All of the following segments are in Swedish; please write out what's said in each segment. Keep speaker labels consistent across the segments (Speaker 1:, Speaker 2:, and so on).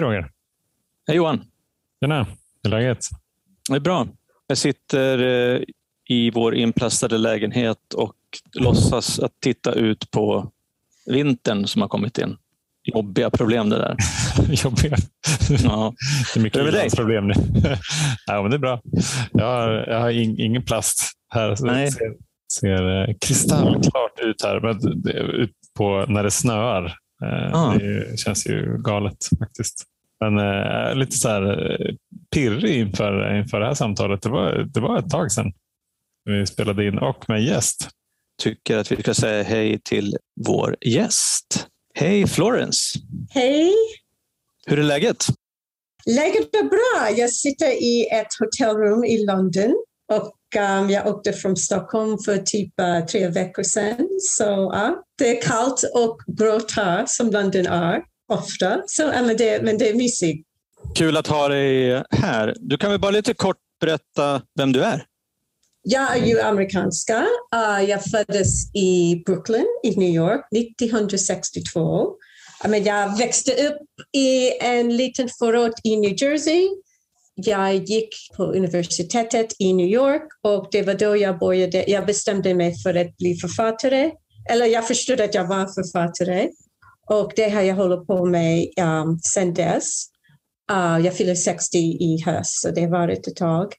Speaker 1: Hej Roger.
Speaker 2: Hej Johan.
Speaker 1: Tjena. Hur är läget?
Speaker 2: Det är bra. Jag sitter eh, i vår inplastade lägenhet och låtsas att titta ut på vintern som har kommit in. Jobbiga problem det där.
Speaker 1: Jobbiga.
Speaker 2: Ja.
Speaker 1: Det är mycket
Speaker 2: Hur
Speaker 1: problem nu. ja, men det är bra. Jag har, jag har in, ingen plast här.
Speaker 2: Nej.
Speaker 1: Ser, ser eh, kristallklart ut här men ut på, när det snöar. Eh,
Speaker 2: Ah.
Speaker 1: Det känns ju galet faktiskt. Men eh, lite så här eh, pirrig inför, inför det här samtalet. Det var, det var ett tag sedan vi spelade in och med gäst.
Speaker 2: Tycker att vi ska säga hej till vår gäst. Hej Florence.
Speaker 3: Hej!
Speaker 2: Hur är läget?
Speaker 3: Läget är bra. Jag sitter i ett hotellrum i London och um, jag åkte från Stockholm för typ uh, tre veckor sedan. Så ja, det är kallt och grått här som London är ofta. Så, ja, men, det, men det är mysigt.
Speaker 2: Kul att ha dig här. Du kan väl bara lite kort berätta vem du är?
Speaker 3: Jag är ju amerikanska. Uh, jag föddes i Brooklyn i New York 1962. Ja, men jag växte upp i en liten förort i New Jersey. Jag gick på universitetet i New York och det var då jag började. Jag bestämde mig för att bli författare. Eller jag förstod att jag var författare. Och det har jag hållit på med um, sedan dess. Uh, jag fyller 60 i höst, så det har varit ett tag.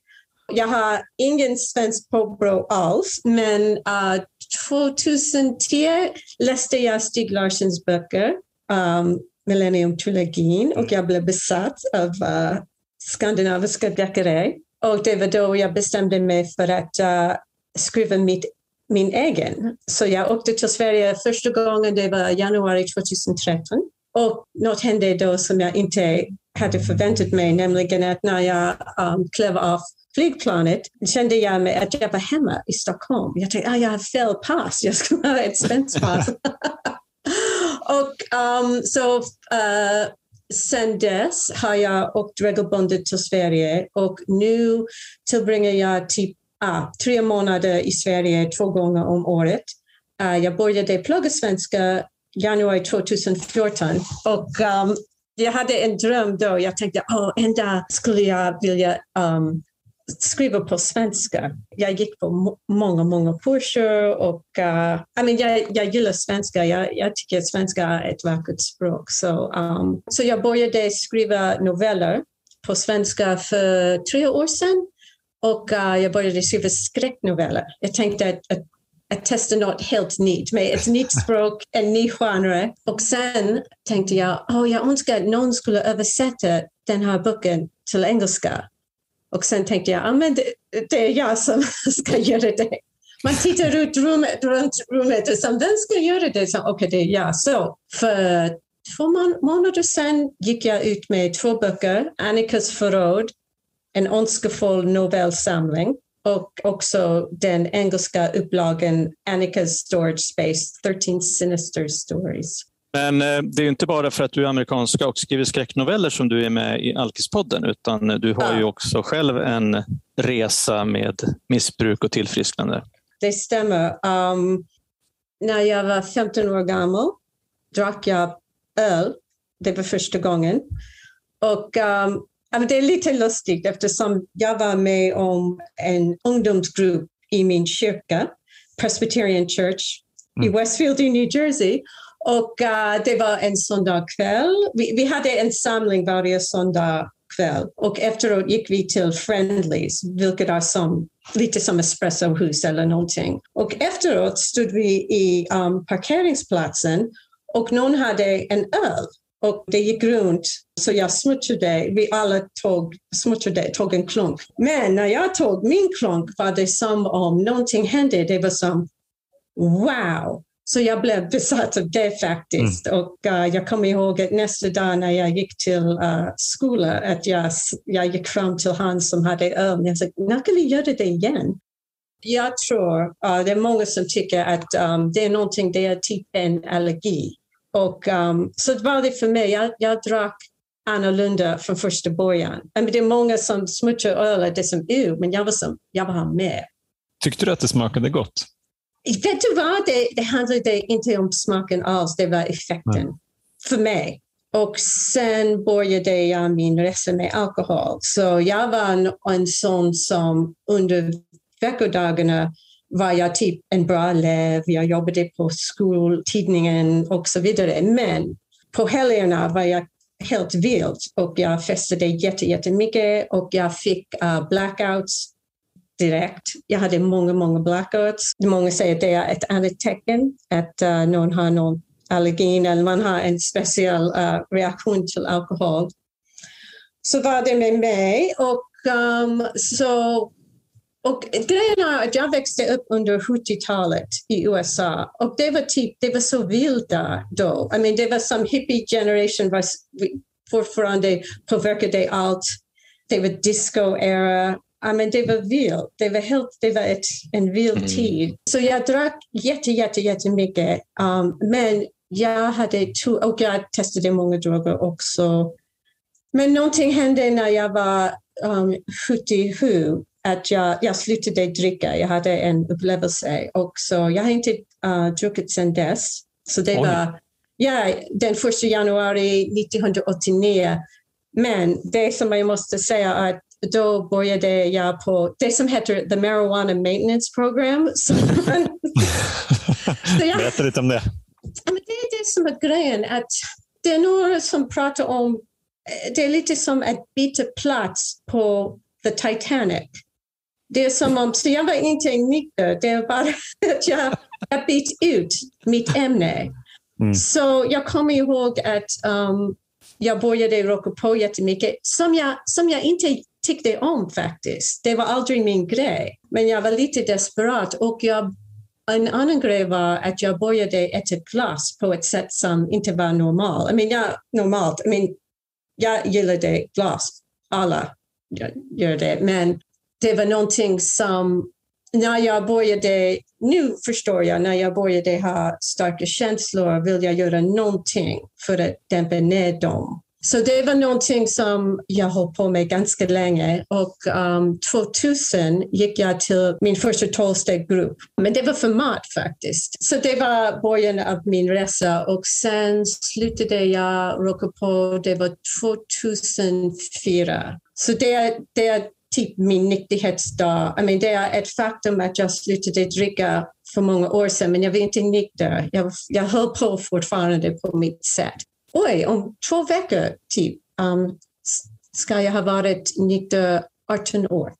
Speaker 3: Jag har ingen svensk påbrå alls, men uh, 2010 läste jag Stig Larssons böcker, um, Millennium-trilogin, och jag blev besatt av uh, skandinaviska deckare. Och det var då jag bestämde mig för att uh, skriva mitt, min egen. Så jag åkte till Sverige första gången, det var januari 2013. Och något hände då som jag inte hade förväntat mig, nämligen att när jag um, klev av flygplanet kände jag mig att jag var hemma i Stockholm. Jag tänkte, ah, jag har fel pass, jag ska ha ett svenskt pass. och um, så uh, sen dess har jag åkt regelbundet till Sverige och nu tillbringar jag typ ah, tre månader i Sverige två gånger om året. Uh, jag började plugga svenska januari 2014 och um, jag hade en dröm då. Jag tänkte, oh, en dag skulle jag vilja um, skriva på svenska. Jag gick på må- många, många kurser och uh, I mean, jag, jag gillar svenska. Jag, jag tycker att svenska är ett vackert språk. Så, um, så jag började skriva noveller på svenska för tre år sedan och uh, jag började skriva skräcknoveller. Jag tänkte att, att att testa något helt nytt med ett nytt språk, en ny genre. Och sen tänkte jag, oh, jag önskar att någon skulle översätta den här boken till engelska. Och sen tänkte jag, ah, men det, det är jag som ska göra det. Man tittar ut rummet, runt rummet och så, vem ska göra det? Okej, okay, det är jag. Så för två månader sedan gick jag ut med två böcker, Annikas förråd, en ondskefull novellsamling och också den engelska upplagan Annica's Storage Space, 13 Sinister Stories.
Speaker 2: Men eh, det är inte bara för att du är amerikanska och skriver skräcknoveller som du är med i Alkispodden, utan du har
Speaker 3: Ja.
Speaker 2: ju också själv en resa med missbruk och tillfrisknande.
Speaker 3: Det stämmer. Um, när jag var 15 år gammal drack jag öl. Det var första gången. Och um, det är lite lustigt eftersom jag var med om en ungdomsgrupp i min kyrka, Presbyterian Church i
Speaker 1: Mm.
Speaker 3: Westfield i New Jersey. Och uh, det var en söndagkväll. Vi, vi hade en samling varje söndag kväll och efteråt gick vi till Friendlies, vilket är som, lite som espressohus eller någonting. Och efteråt stod vi i um, parkeringsplatsen och någon hade en öl och det gick runt så jag smutsade, vi alla tog, smutsade, tog en klunk. Men när jag tog min klunk var det som om någonting hände. Det var som wow! Så jag blev besatt av det faktiskt. Och uh, jag kommer ihåg att nästa dag när jag gick till uh, skolan att jag, jag gick fram till han som hade öl. Jag sa, när kan vi göra det igen? Jag tror, uh, det är många som tycker att um, det är någonting, det är typ en allergi. Och um, så var det för mig. Jag, jag drack annorlunda från första början. I mean, det är många som smutsar öl, det är som uh, men jag var som, jag var med.
Speaker 1: Tyckte du att det smakade gott?
Speaker 3: Vet du vad? Det, det handlade inte om smaken alls, det var effekten. För mig. Och sen började jag min resa med alkohol. Så jag var en, en sån som under veckodagarna var jag typ en bra elev. Jag jobbade på skoltidningen och så vidare. Men på helgerna var jag helt vild och jag festade jättemycket och jag fick uh, blackouts direkt. Jag hade många, många blackouts. Många säger att det är ett annat tecken att uh, någon har någon allergi eller man har en speciell uh, reaktion till alkohol. Så var det med mig och um, så och grejen är att jag växte upp under 70-talet i USA och det var, typ, det var så vilda då. I mean, det var som hippie generation var fortfarande påverkade allt. Det var disco-era. I mean, det var vilt. Det var, helt, det var ett, en vild mm. tid. Så jag drack jätte, jätte, jättemycket. Um, men jag hade tur och jag testade många droger också. Men någonting hände när jag var um, 77 att jag, jag slutade dricka. Jag hade en upplevelse och så jag har inte uh, druckit sedan dess. Så det Oj. var ja, den 1 januari 1989. Men det som jag måste säga är att då började jag på det som heter the Marijuana Maintenance Program. Så,
Speaker 1: så jag, Berätta lite om det.
Speaker 3: Men det är det som är grejen, att det är några som pratar om, eh, det är lite som att byta plats på The Titanic. Det är som om, så jag var inte nykter, det är bara att jag, jag bytt ut mitt ämne. Mm. Så jag kommer ihåg att um, jag började rocka på jättemycket, som jag, som jag inte tyckte om faktiskt. Det var aldrig min grej. Men jag var lite desperat och jag, en annan grej var att jag började äta glass på ett sätt som inte var normalt. I mean, jag, normalt. I mean, jag gillade glass. Alla gör det. Men det var någonting som när jag började, nu förstår jag, när jag började ha starka känslor vill jag göra någonting för att dämpa ner dem. Så det var någonting som jag höll på med ganska länge och um, 2000 gick jag till min första tolvstegsgrupp. Men det var för mat faktiskt. Så det var början av min resa och sen slutade jag rocka på, det var 2004. Så det, det typ min nykterhetsdag. I mean, det är ett faktum att jag slutade dricka för många år sedan, men jag var inte nykter. Jag, jag höll på fortfarande på mitt sätt. Oj, om två veckor typ um, ska jag ha varit nykter 18 år.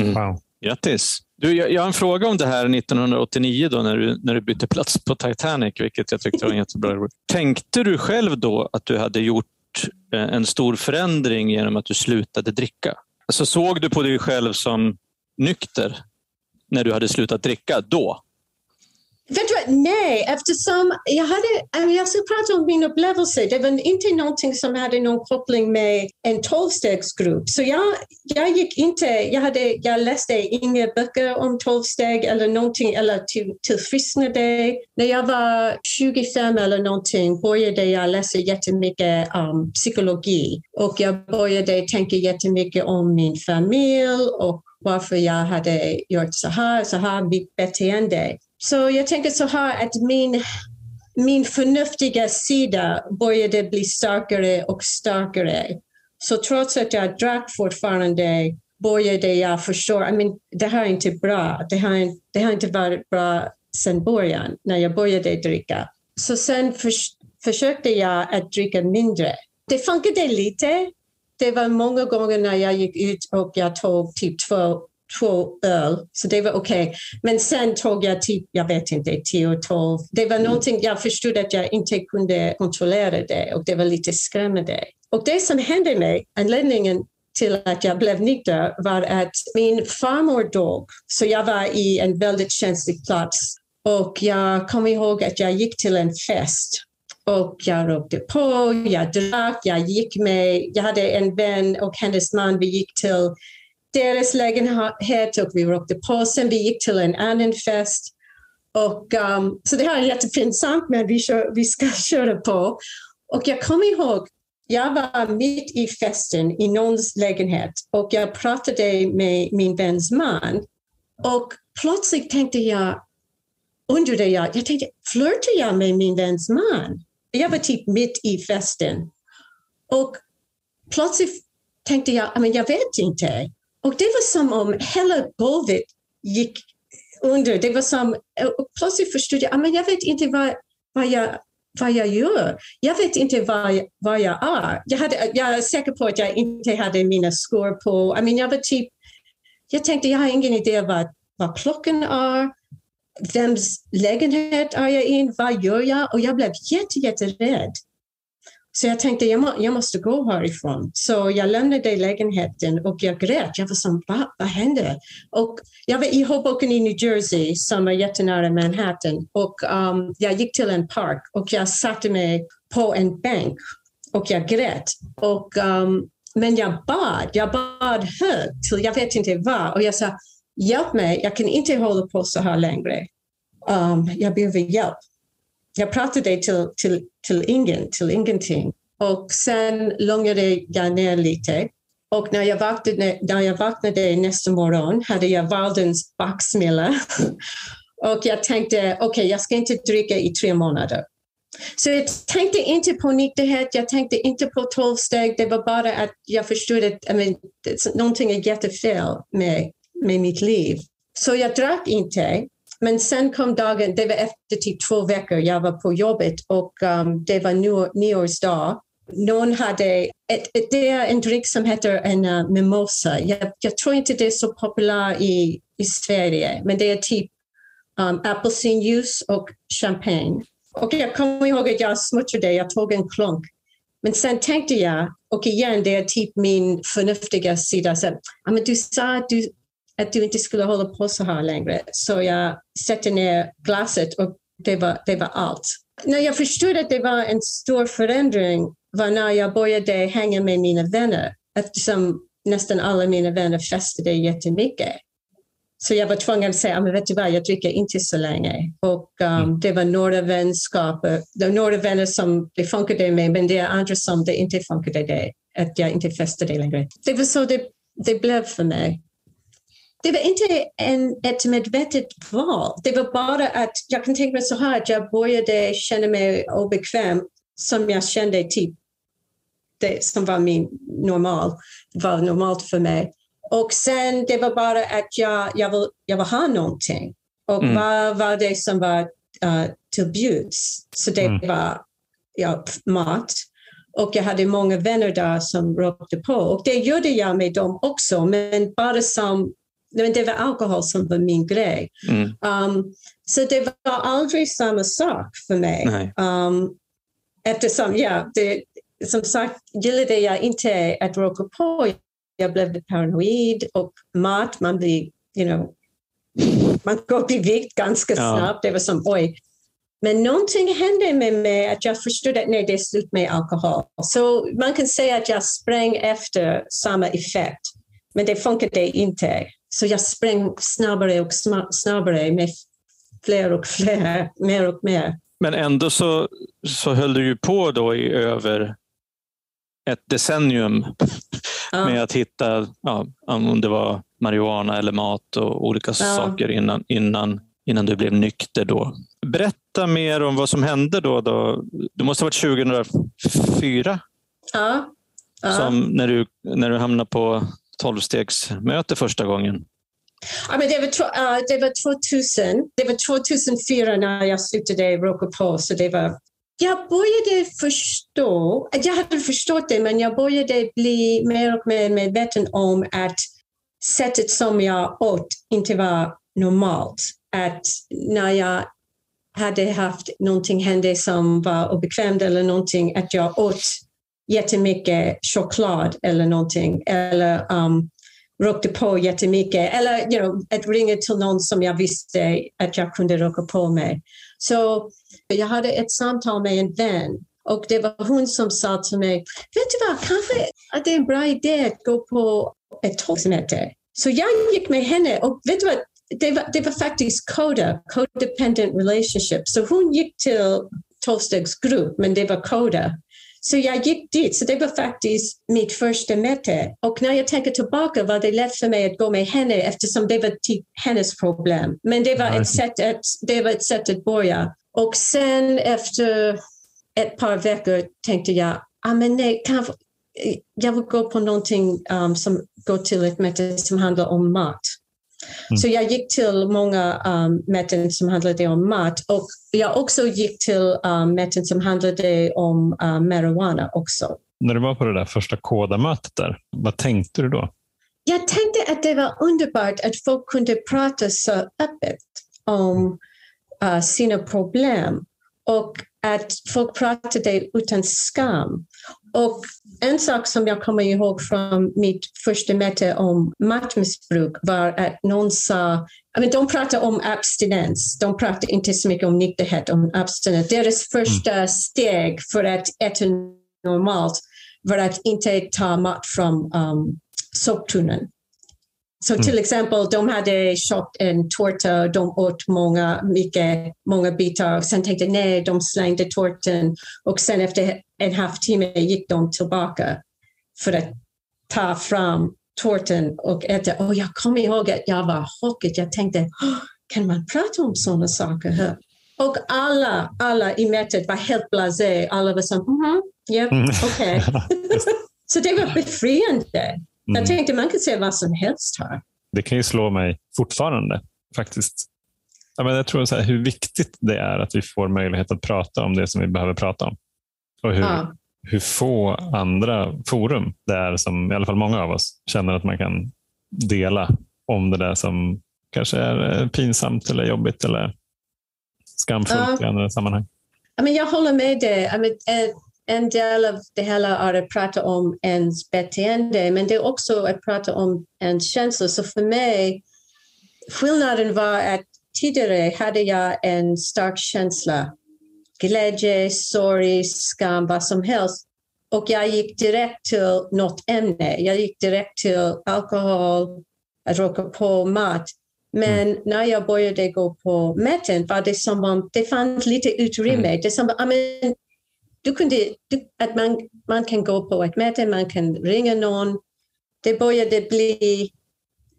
Speaker 2: Mm. Wow. Grattis! Du, jag, jag har en fråga om det här 1989 då när du, när du bytte plats på Titanic, vilket jag tyckte var jättebra. Tänkte du själv då att du hade gjort eh, en stor förändring genom att du slutade dricka? Alltså, såg du på dig själv som nykter när du hade slutat dricka då?
Speaker 3: Vet du vad? Nej, eftersom jag hade, jag ska prata om min upplevelse. Det var inte någonting som hade någon koppling med en tolvstegsgrupp. Så jag, jag gick inte, jag, hade, jag läste inga böcker om tolvsteg eller någonting eller till, tillfrisknade. När jag var 25 eller någonting började jag läsa jättemycket om psykologi och jag började tänka jättemycket om min familj och varför jag hade gjort så här, så här mitt beteende. Så jag tänker så här att min, min förnuftiga sida började bli starkare och starkare. Så trots att jag drack fortfarande började jag förstå, I mean, det här är inte bra. Det har, det har inte varit bra sedan början när jag började dricka. Så sen för, försökte jag att dricka mindre. Det funkade lite. Det var många gånger när jag gick ut och jag tog typ två två öl, så det var okej. Okay. Men sen tog jag typ, jag vet inte, 10, 12. Det var någonting, jag förstod att jag inte kunde kontrollera det och det var lite skrämmande. Och det som hände mig, anledningen till att jag blev nykter var att min farmor dog. Så jag var i en väldigt känslig plats. Och jag kommer ihåg att jag gick till en fest och jag rökte på, jag drack, jag gick med, jag hade en vän och hennes man, vi gick till deras lägenhet och vi rökte på. Sen vi gick till en annan fest. Och, um, så det här är jättepinsamt men vi, kör, vi ska köra på. Och jag kommer ihåg, jag var mitt i festen i någons lägenhet och jag pratade med min väns man. Och plötsligt tänkte jag, undrade jag, jag tänkte, flörtar jag med min väns man? jag var typ mitt i festen. Och plötsligt tänkte jag, ah, men jag vet inte. Och det var som om hela golvet gick under. Det var som, och plötsligt förstod jag, ah, men jag vet inte vad, vad, jag, vad jag gör. Jag vet inte vad, vad jag är. Jag, hade, jag är säker på att jag inte hade mina skor på. I mean, jag var typ, jag tänkte, jag har ingen idé vad, vad klockan är. Vems lägenhet är jag i? Vad gör jag? Och jag blev jätte, jätterädd. Så jag tänkte jag, må, jag måste gå härifrån. Så jag lämnade lägenheten och jag grät. Jag var som, Va, vad hände? Och jag var i Hoboken i New Jersey som är jättenära Manhattan. Och um, jag gick till en park och jag satte mig på en bänk och jag grät. Och, um, men jag bad, jag bad högt till jag vet inte vad. Och jag sa, hjälp mig, jag kan inte hålla på så här längre. Um, jag behöver hjälp jag pratade till, till, till ingen, till ingenting. Och sen lugnade jag ner lite. Och när jag vaknade, när jag vaknade nästa morgon hade jag världens baksmälla. och jag tänkte, okej, okay, jag ska inte dricka i tre månader. Så jag tänkte inte på nykterhet, jag tänkte inte på tolv steg. Det var bara att jag förstod att I mean, någonting är jättefel med, med mitt liv. Så jag drack inte. Men sen kom dagen, det var efter typ två veckor, jag var på jobbet och um, det var nyårsdag. Någon hade, ett, ett, det är en dryck som heter en uh, mimosa. Jag, jag, tror inte det är så populär i, i Sverige, men det är typ um, apelsinjuice och champagne. Och jag kommer ihåg att jag smutsade, jag tog en klunk. Men sen tänkte jag, och igen, det är typ min förnuftiga sida. Så, men du sa att du att du inte skulle hålla på så här längre. Så jag satte ner glaset och det var, det var allt. När jag förstod att det var en stor förändring var när jag började hänga med mina vänner eftersom nästan alla mina vänner festade jättemycket. Så jag var tvungen att säga, men vet du vad, jag dricker inte så länge. Och um, mm. det var några vänskaper, det var några vänner som det funkade med, men det är andra som det inte funkade det, att jag inte festade längre. Det var så det, det blev för mig det var inte en, ett medvetet val. Det var bara att jag kan tänka mig så här att jag började känna mig obekväm som jag kände typ det som var min normal, var normalt för mig. Och sen det var bara att jag, jag, vill, jag vill ha någonting. Och mm. vad var det som var uh, till bjuds? Så det mm. var ja, mat. Och jag hade många vänner där som ropade på. Och det gjorde jag med dem också, men bara som men det var alkohol som var min grej. Mm. Um, så det var aldrig samma sak för mig. Um, eftersom, ja, det, som sagt gillade jag inte att röka på. Jag blev paranoid och mat, man blir, you know, man går upp i vikt ganska ja. snabbt. Det var som, oj. Men någonting hände med mig att jag förstod att nej, det är slut med alkohol. Så man kan säga att jag sprang efter samma effekt, men det funkade inte. Så jag sprang snabbare och snabbare med fler och fler, mer och mer.
Speaker 2: Men ändå så, så höll du ju på då i över ett decennium ja. med att hitta, ja, om det var marijuana eller mat och olika ja. saker innan, innan, innan du blev nykter. Då. Berätta mer om vad som hände då. då. Det måste ha varit 2004?
Speaker 3: Ja.
Speaker 2: Som när, du, när du hamnade på tolvstegsmöte första gången?
Speaker 3: Ja, men det, var, uh, det var 2000. Det var 2004 när jag slutade rocka på. Så det var, jag började förstå, jag hade förstått det, men jag började bli mer och mer medveten om att sättet som jag åt inte var normalt. Att när jag hade haft någonting hända som var obekvämt eller någonting, att jag åt jättemycket choklad eller någonting. Eller um, rökte på jättemycket. Eller you know, att ringa till någon som jag visste att jag kunde röka på med. Så jag hade ett samtal med en vän och det var hon som sa till mig, vet du vad, kanske att det är en bra idé att gå på ett tolvsemester. Så jag gick med henne och vet du vad, det var, det var faktiskt CODA, Codependent Relationship. Så hon gick till tolvstegsgrupp, men det var CODA. Så jag gick dit, så det var faktiskt mitt första möte. Och när jag tänker tillbaka var det lätt för mig att gå med henne eftersom det var typ hennes problem. Men det var, ett sätt att, det var ett sätt att börja. Och sen efter ett par veckor tänkte jag, ah, men nej, kan jag, jag vill gå på någonting um, som går till ett möte som handlar om mat. Mm. Så jag gick till många um, möten som handlade om mat och jag också gick till um, möten som handlade om um, marijuana också.
Speaker 1: När du var på det där första kodamötet där, vad tänkte du då?
Speaker 3: Jag tänkte att det var underbart att folk kunde prata så öppet om uh, sina problem och att folk pratade utan skam. Och en sak som jag kommer ihåg från mitt första möte om matmissbruk var att någon sa, I mean, de pratade om abstinens, de pratade inte så mycket om nykterhet, om abstinens. Deras första mm. steg för att äta normalt var att inte ta mat från um, soptunnan. Så mm. till exempel, de hade köpt en tårta, de åt många, mycket, många bitar. Sen tänkte nej, de slängde tårtan och sen efter en halvtimme gick de tillbaka för att ta fram tårtan och äta. Och jag kommer ihåg att jag var chockad. Jag tänkte, kan man prata om sådana saker här? Och alla, alla i mötet var helt blasé. Alla var som, mm -hmm, yep, mm. okej. Okay. Så det var befriande. Jag mm. tänkte man kan säga vad som helst här.
Speaker 1: Det kan ju slå mig fortfarande faktiskt. Ja, men jag tror så här, hur viktigt det är att vi får möjlighet att prata om det som vi behöver prata om. Och hur, ja. hur få andra forum det är som i alla fall många av oss känner att man kan dela om det där som kanske är eh, pinsamt eller jobbigt eller skamfullt ja. i andra sammanhang.
Speaker 3: I mean, jag håller med dig. I mean, en del av det hela är att prata om ens beteende, men det är också att prata om ens känslor. Så för mig, skillnaden var att tidigare hade jag en stark känsla. Glädje, sorg, skam, vad som helst. Och jag gick direkt till något ämne. Jag gick direkt till alkohol, att råka på mat. Men mm. när jag började gå på möten var det som om det fanns lite utrymme. Mm. Det som, I mean, du kunde, du, att man, man kan gå på ett möte, man kan ringa någon. Det började bli...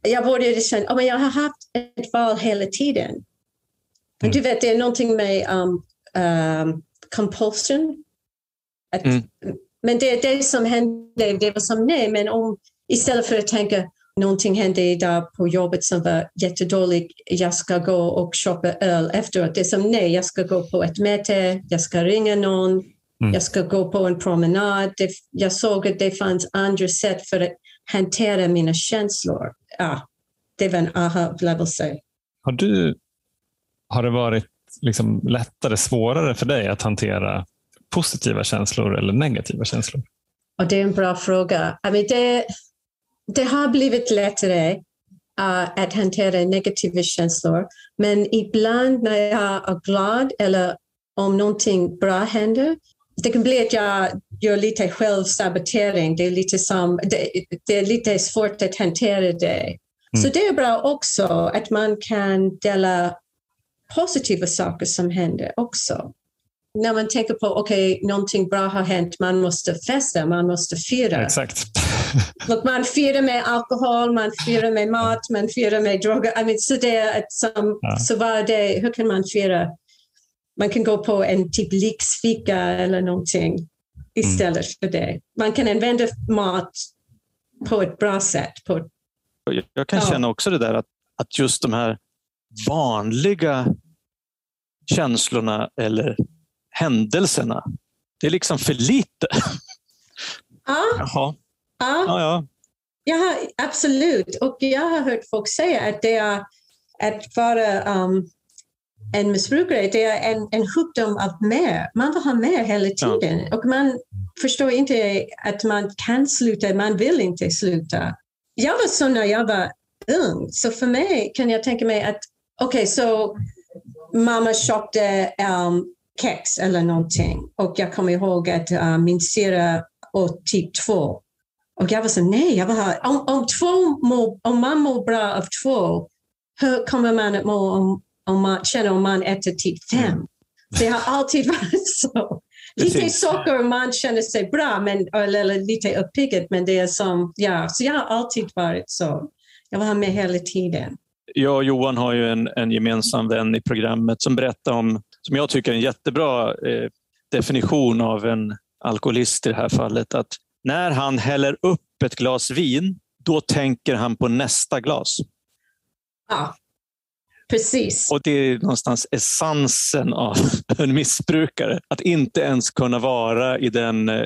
Speaker 3: Jag började känna att oh, jag har haft ett val hela tiden. Mm. Du vet, det är någonting med um, um, compulsion. Att, mm. Men det det som hände. Det var som nej, men om istället för att tänka någonting hände idag på jobbet som var jättedåligt, jag ska gå och köpa öl efteråt. Det är som nej, jag ska gå på ett möte, jag ska ringa någon, Mm. Jag ska gå på en promenad. Det, jag såg att det fanns andra sätt för att hantera mina känslor. Ja, det var en aha-upplevelse.
Speaker 1: Har, du, har det varit liksom lättare, svårare för dig att hantera positiva känslor eller negativa känslor?
Speaker 3: Och det är en bra fråga. I mean, det, det har blivit lättare uh, att hantera negativa känslor. Men ibland när jag är glad eller om någonting bra händer det kan bli att jag gör lite självsabotering. Det är lite, som, det, det är lite svårt att hantera det. Mm. Så det är bra också att man kan dela positiva saker som händer också. När man tänker på okej, okay, någonting bra har hänt, man måste festa, man måste fira.
Speaker 1: Exakt.
Speaker 3: Och man firar med alkohol, man firar med mat, man firar med droger. I mean, så, det är som, ja. så vad det, hur kan man fira man kan gå på en typ lyxfika eller någonting istället mm. för det. Man kan använda mat på ett bra sätt. På,
Speaker 2: jag kan ja. känna också det där att, att just de här vanliga känslorna eller händelserna, det är liksom för lite.
Speaker 3: Ja.
Speaker 2: Jaha.
Speaker 3: Ja.
Speaker 2: Ja, ja.
Speaker 3: ja, absolut. Och jag har hört folk säga att det är att vara um, en missbrukare, det är en, en sjukdom av mer. Man vill ha mer hela tiden ja. och man förstår inte att man kan sluta, man vill inte sluta. Jag var så när jag var ung, så för mig kan jag tänka mig att okay, så mamma köpte um, kex eller någonting och jag kommer ihåg att uh, min syrra åt typ två. Och jag var så nej, jag vill ha, om, om, två mår, om man mår bra av två, hur kommer man att må om om man känner om man äter typ fem. Mm. Det har alltid varit så. Lite Precis. socker man känner sig bra, men, eller lite uppiggad, men det är som, ja, så jag har alltid varit så. Jag var med hela tiden.
Speaker 2: Jag och Johan har ju en, en gemensam vän i programmet som berättar om, som jag tycker är en jättebra eh, definition av en alkoholist i det här fallet. Att när han häller upp ett glas vin, då tänker han på nästa glas.
Speaker 3: Ja, precis.
Speaker 2: Och det är någonstans essensen av en missbrukare. Att inte ens kunna vara i den, eh,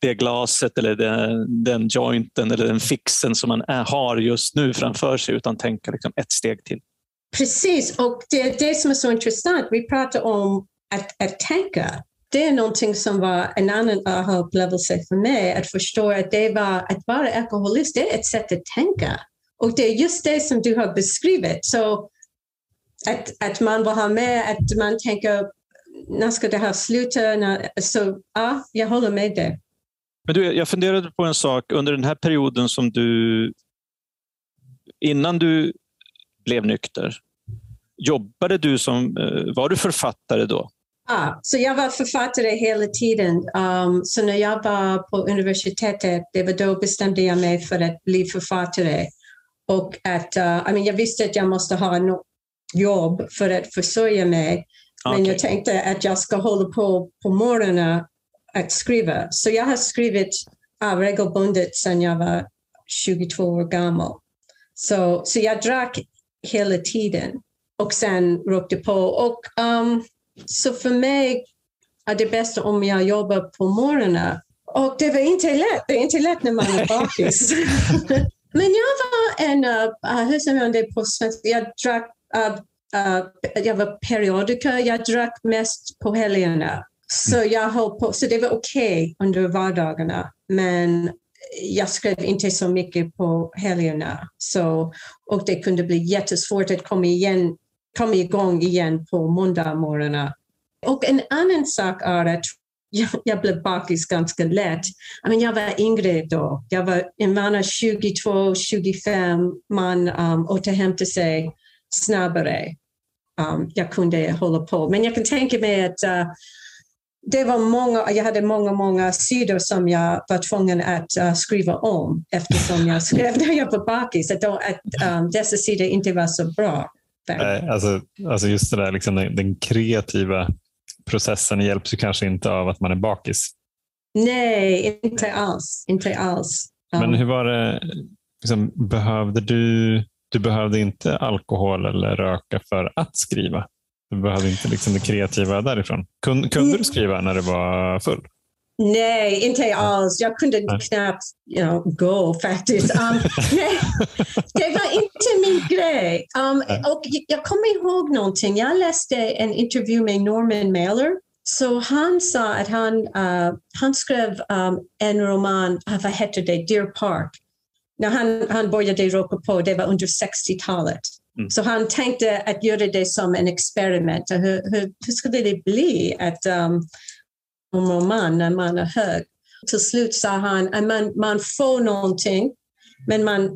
Speaker 2: det glaset eller den, den jointen eller den fixen som man är, har just nu framför sig utan tänka liksom ett steg till.
Speaker 3: Precis, och det är det som är så intressant. Vi pratar om att, att tänka. Det är någonting som var en annan aha-upplevelse för mig, att förstå att det var att vara alkoholist, det är ett sätt att tänka. Och det är just det som du har beskrivit. Så att, att man vill ha med, att man tänker, när ska det här sluta? så ja, jag håller med dig.
Speaker 2: Men du, jag funderade på en sak under den här perioden som du, innan du blev nykter, jobbade du som, eh, var du författare då?
Speaker 3: Ja, så jag var författare hela tiden. Um, så när jag var på universitetet, det var då bestämde jag mig för att bli författare. Och att, uh, I mean, jag visste att jag måste ha något jobb för att försörja mig. Men jag tänkte att jag ska hålla på på morgonen att skriva. Så jag har skrivit uh, regelbundet sedan jag var 22 år gammal. Så, så jag drack hela tiden och sen rökte på. Och, um, så för mig är det bästa om jag jobbar på morgonen. Och det var inte lätt. Det är inte lätt när man är bakis. Men jag var en, uh, hur säger man det på svenska? Jag drack, uh, uh, jag var periodiker. Jag drack mest på helgerna. Så jag höll på, så det var okej okay under vardagarna. Men jag skrev inte så mycket på helgerna. Så, och det kunde bli jättesvårt att komma, igen, komma igång igen på måndagmorgnarna. Och en annan sak är att jag, jag blev bakis ganska lätt. I mean, jag var yngre då. Jag var, man 22, 25. Man um, återhämtar sig snabbare. Um, jag kunde hålla på. Men jag kan tänka mig att uh, det var många, jag hade många, många sidor som jag var tvungen att uh, skriva om eftersom jag skrev när jag var bakis. Att, att um, dessa sidor inte var så bra.
Speaker 1: Nej, alltså, alltså just det där, liksom den, den kreativa processen hjälps ju kanske inte av att man är bakis.
Speaker 3: Nej, inte alls. Inte alls.
Speaker 1: Men hur var det, liksom, behövde du, du behövde inte alkohol eller röka för att skriva? Du behövde inte liksom det kreativa därifrån. Kunde, kunde du skriva när du var full?
Speaker 3: Nej, inte alls. Jag kunde nej. knappt you know, gå faktiskt. Um, det var inte min grej. Um, och jag kommer ihåg någonting. Jag läste en intervju med Norman Mailer. Så han sa att han, uh, han skrev um, en roman, uh, vad heter det, Deer Park. När han, han började röka på, det var under 60-talet. Mm. Så han tänkte att göra det som en experiment. Hur, hur, hur skulle det bli att um, en roman när man är hög? Till slut sa han att man, man får någonting, men man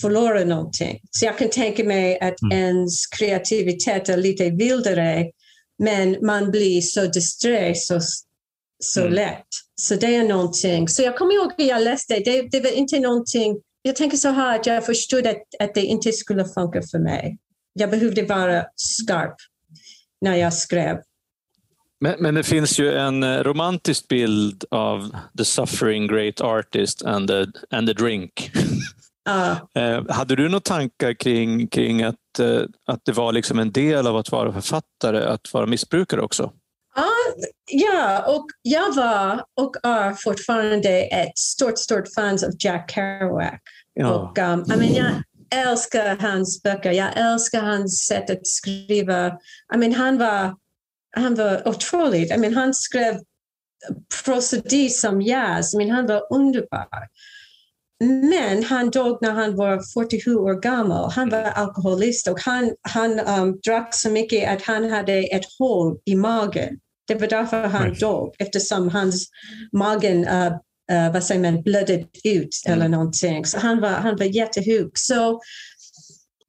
Speaker 3: förlorar någonting. Så jag kan tänka mig att mm. ens kreativitet är lite vildare, men man blir så disträ så, så mm. lätt. Så det är någonting. Så jag kommer ihåg att jag läste, det, det var inte någonting jag tänker så här att jag förstod att, att det inte skulle funka för mig. Jag behövde vara skarp när jag skrev.
Speaker 2: Men, men det finns ju en eh, romantisk bild av the suffering great artist and the, and the drink. Uh. Hade du några tankar kring, kring att, eh, att det var liksom en del av att vara författare, att vara missbrukare också?
Speaker 3: Uh, ja, och jag var och är fortfarande ett stort, stort fan av Jack Kerouac. Ja. Och, um, I mean, jag älskar hans böcker. Jag älskar hans sätt att skriva. I mean, han, var, han var otrolig. I mean, han skrev prosodi som jazz. I mean, han var underbar. Men han dog när han var 47 år gammal. Han var alkoholist och han, han um, drack så mycket att han hade ett hål i magen. Det var därför han dog, eftersom hans magen uh, uh, vad säger man, blödde ut mm. eller någonting. Så han var, han var jättesjuk. Så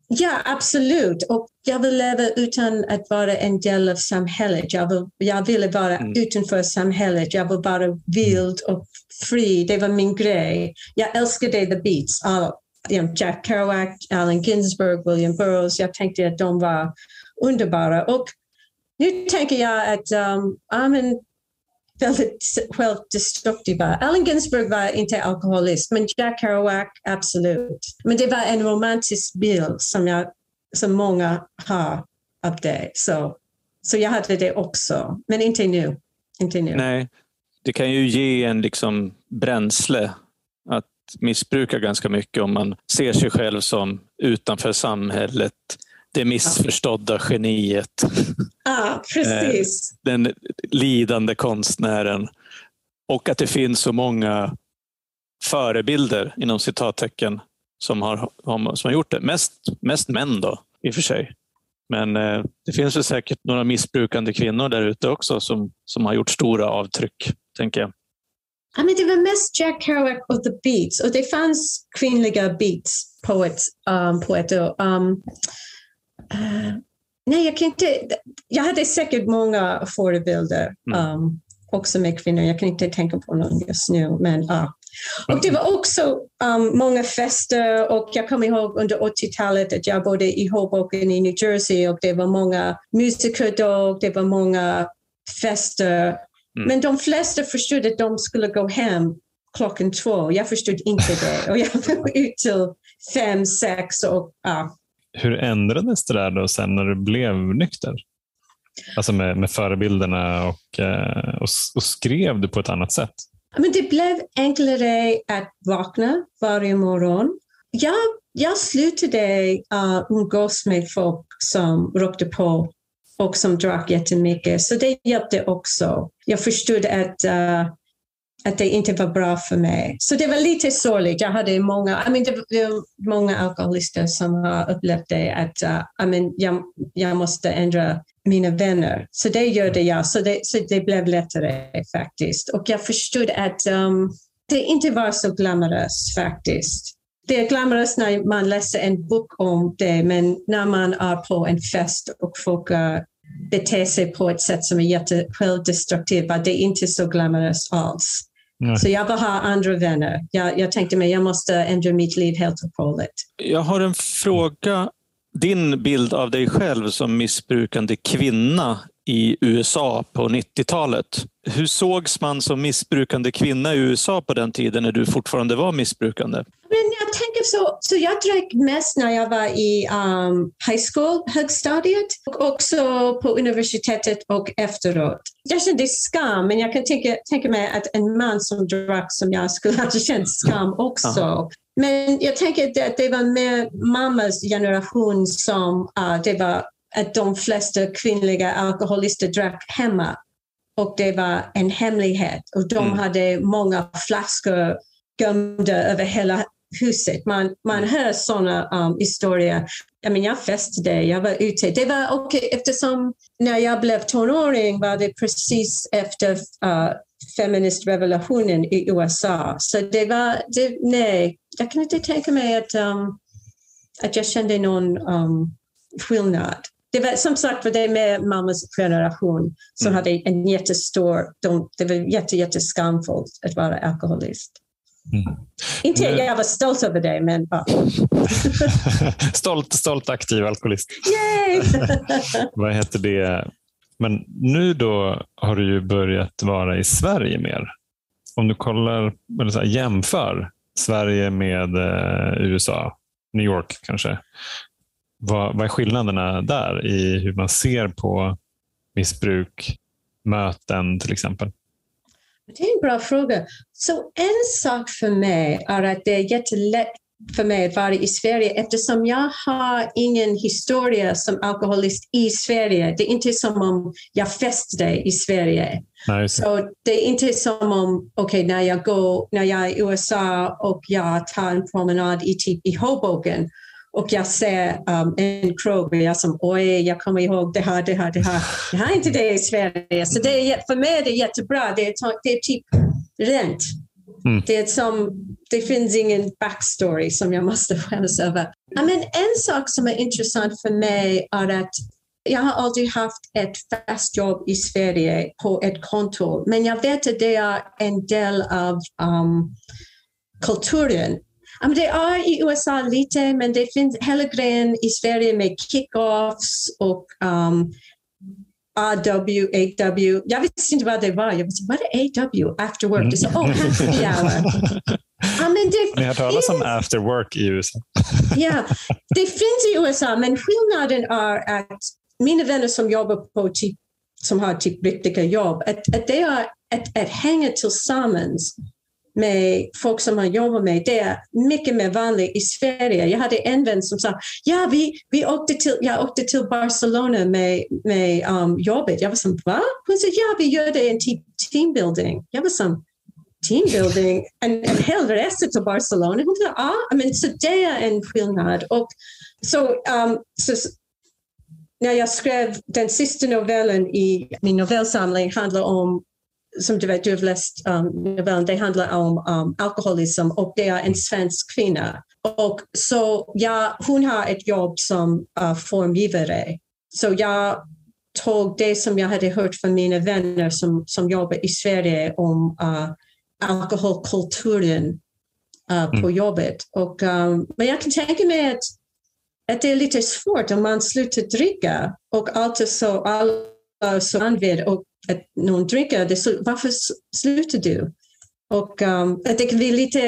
Speaker 3: ja, absolut. Och jag vill leva utan att vara en del av samhället. Jag, vill, jag ville vara mm. utanför samhället. Jag vill vara vild och fri. Det var min grej. Jag älskade the beats. All, Jack Kerouac, Allen Ginsberg, William Burroughs. Jag tänkte att de var underbara. Och nu tänker jag att um, I'm väldigt självdestruktiva. Allen Ginsberg var inte alkoholist, men Jack Kerouac absolut. Men det var en romantisk bild som, jag, som många har av det. Så, så jag hade det också, men inte nu. Inte nu.
Speaker 2: Nej, det kan ju ge en liksom bränsle att missbruka ganska mycket om man ser sig själv som utanför samhället, det missförstådda geniet.
Speaker 3: Ah, precis.
Speaker 2: Eh, den lidande konstnären. Och att det finns så många förebilder inom citattecken som har, som har gjort det. Mest, mest män då, i och för sig. Men eh, det finns väl säkert några missbrukande kvinnor där ute också som, som har gjort stora avtryck, tänker jag.
Speaker 3: I mean, det var mest Jack Kerouac och The Beats och det fanns kvinnliga beats poets, um, poeter. Um, uh, nej, jag kan inte... Jag hade säkert många förebilder mm. um, också med kvinnor. Jag kan inte tänka på någon just nu, men uh. Och det var också um, många fester och jag kommer ihåg under 80-talet att jag bodde i Hoboken i New Jersey och det var många musiker då, det var många fester Mm. Men de flesta förstod att de skulle gå hem klockan två. Jag förstod inte det. Och jag var ut till fem, sex. Och, ja.
Speaker 1: Hur ändrades det där då sen när du blev nykter? Alltså med, med förebilderna och, eh, och, och skrev du på ett annat sätt?
Speaker 3: Men det blev enklare att vakna varje morgon. Jag, jag slutade uh, umgås med folk som rökte på och som drack jättemycket. Så det hjälpte också. Jag förstod att, uh, att det inte var bra för mig. Så det var lite sorgligt. Jag hade många, I mean, det, var många alkoholister som har upplevt det, att uh, I mean, jag, jag måste ändra mina vänner. Så det gjorde jag. Så det, så det blev lättare faktiskt. Och jag förstod att um, det inte var så glamoröst faktiskt det är glamoröst när man läser en bok om det, men när man är på en fest och folk uh, beter sig på ett sätt som är jättesjälvdestruktivt, det är inte så glamoröst alls. Nej. Så jag vill ha andra vänner. Jag, jag tänkte mig jag måste ändra mitt liv helt och hållet.
Speaker 2: Jag har en fråga. Din bild av dig själv som missbrukande kvinna i USA på 90-talet. Hur sågs man som missbrukande kvinna i USA på den tiden när du fortfarande var missbrukande?
Speaker 3: Men jag tänker så, så jag drack mest när jag var i um, high school, högstadiet och också på universitetet och efteråt. Jag kände skam, men jag kan tänka, tänka mig att en man som drack som jag skulle ha känt skam också. Aha. Men jag tänker att det var mer mammas generation som uh, det var att de flesta kvinnliga alkoholister drack hemma och det var en hemlighet och de mm. hade många flaskor gömda över hela huset. Man, man hör sådana um, historier. Jag, mean, jag festade, jag var ute. Det var okay, eftersom när jag blev tonåring var det precis efter uh, feministrevolutionen i USA. Så det var, det, nej, jag kan inte tänka mig att, um, att jag kände någon um, skillnad det var som sagt var det med mammas generation som mm. hade en jättestor, de, det var jätte, jätteskamfullt att vara alkoholist. Mm. Inte nu... jag var stolt över det, men ja.
Speaker 1: stolt, stolt aktiv alkoholist.
Speaker 3: Yay!
Speaker 1: Vad heter det? Men nu då har du ju börjat vara i Sverige mer. Om du kollar, eller så här, jämför Sverige med eh, USA, New York kanske. Vad, vad är skillnaderna där i hur man ser på missbruk, möten till exempel?
Speaker 3: Det är en bra fråga. Så en sak för mig är att det är jättelätt för mig att vara i Sverige eftersom jag har ingen historia som alkoholist i Sverige. Det är inte som om jag festade i Sverige.
Speaker 1: Nej,
Speaker 3: så det är inte som om, okej, okay, när jag går, när jag är i USA och jag tar en promenad i, typ, i Hoboken och jag ser um, en krog och jag som oj, jag kommer ihåg det här, det här, det här. Jag har inte det i Sverige. Så det är, för mig är det jättebra. Det är, det är typ rent. Mm. Det, är som, det finns ingen backstory som jag måste skämmas över. I mean, en sak som är intressant för mig är att jag har aldrig haft ett fast jobb i Sverige på ett kontor, men jag vet att det är en del av um, kulturen Um, det är i USA lite, men det finns hela grejen i Sverige med kick-offs och um, AW, AW. Jag visste inte vad det var. Jag sa, vad är AW? After work? Det sa, oh, happy hour.
Speaker 1: ja, men det Ni har hört talas om after work i USA?
Speaker 3: ja, det finns i USA, men skillnaden är att mina vänner som jobbar på typ, som har typ riktiga jobb, att, att det är att, att hänga tillsammans med folk som man jobbar med, det är mycket mer vanligt i Sverige. Jag hade en vän som sa, ja, vi, vi åkte till, jag åkte till Barcelona med, med um, jobbet. Jag var som, va? Hon sa, ja, vi gör det en teambuilding. Jag var som, teambuilding, en, en hel resa till Barcelona. Hon sa, ja, ah, mean, så det är en skillnad. Och, så, um, så, när jag skrev den sista novellen i min novellsamling handlar om som du vet, du har läst um, novellen, det handlar om um, alkoholism och det är en svensk kvinna. Och så ja, hon har ett jobb som uh, formgivare. Så jag tog det som jag hade hört från mina vänner som, som jobbar i Sverige om uh, alkoholkulturen uh, mm. på jobbet. Och, um, men jag kan tänka mig att, att det är lite svårt om man slutar dricka och allt är så, alla så använder och att någon dricker, det, varför slutar du? Och um, jag tycker vi är lite,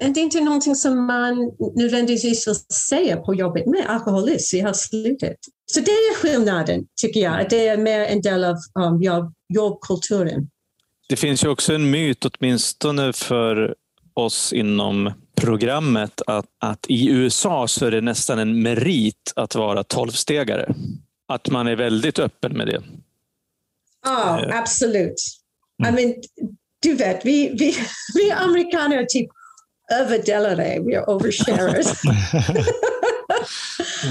Speaker 3: det är inte någonting som man nödvändigtvis vill säga på jobbet med alkoholist, vi har slutat. Så det är skillnaden, tycker jag. Det är mer en del av um, jobb, jobbkulturen.
Speaker 2: Det finns ju också en myt, åtminstone för oss inom programmet, att, att i USA så är det nästan en merit att vara tolvstegare. Att man är väldigt öppen med det.
Speaker 3: Oh, absolut. I mm. mean, du vet, vi, vi, vi amerikaner är typ överdelade, vi är oversharers.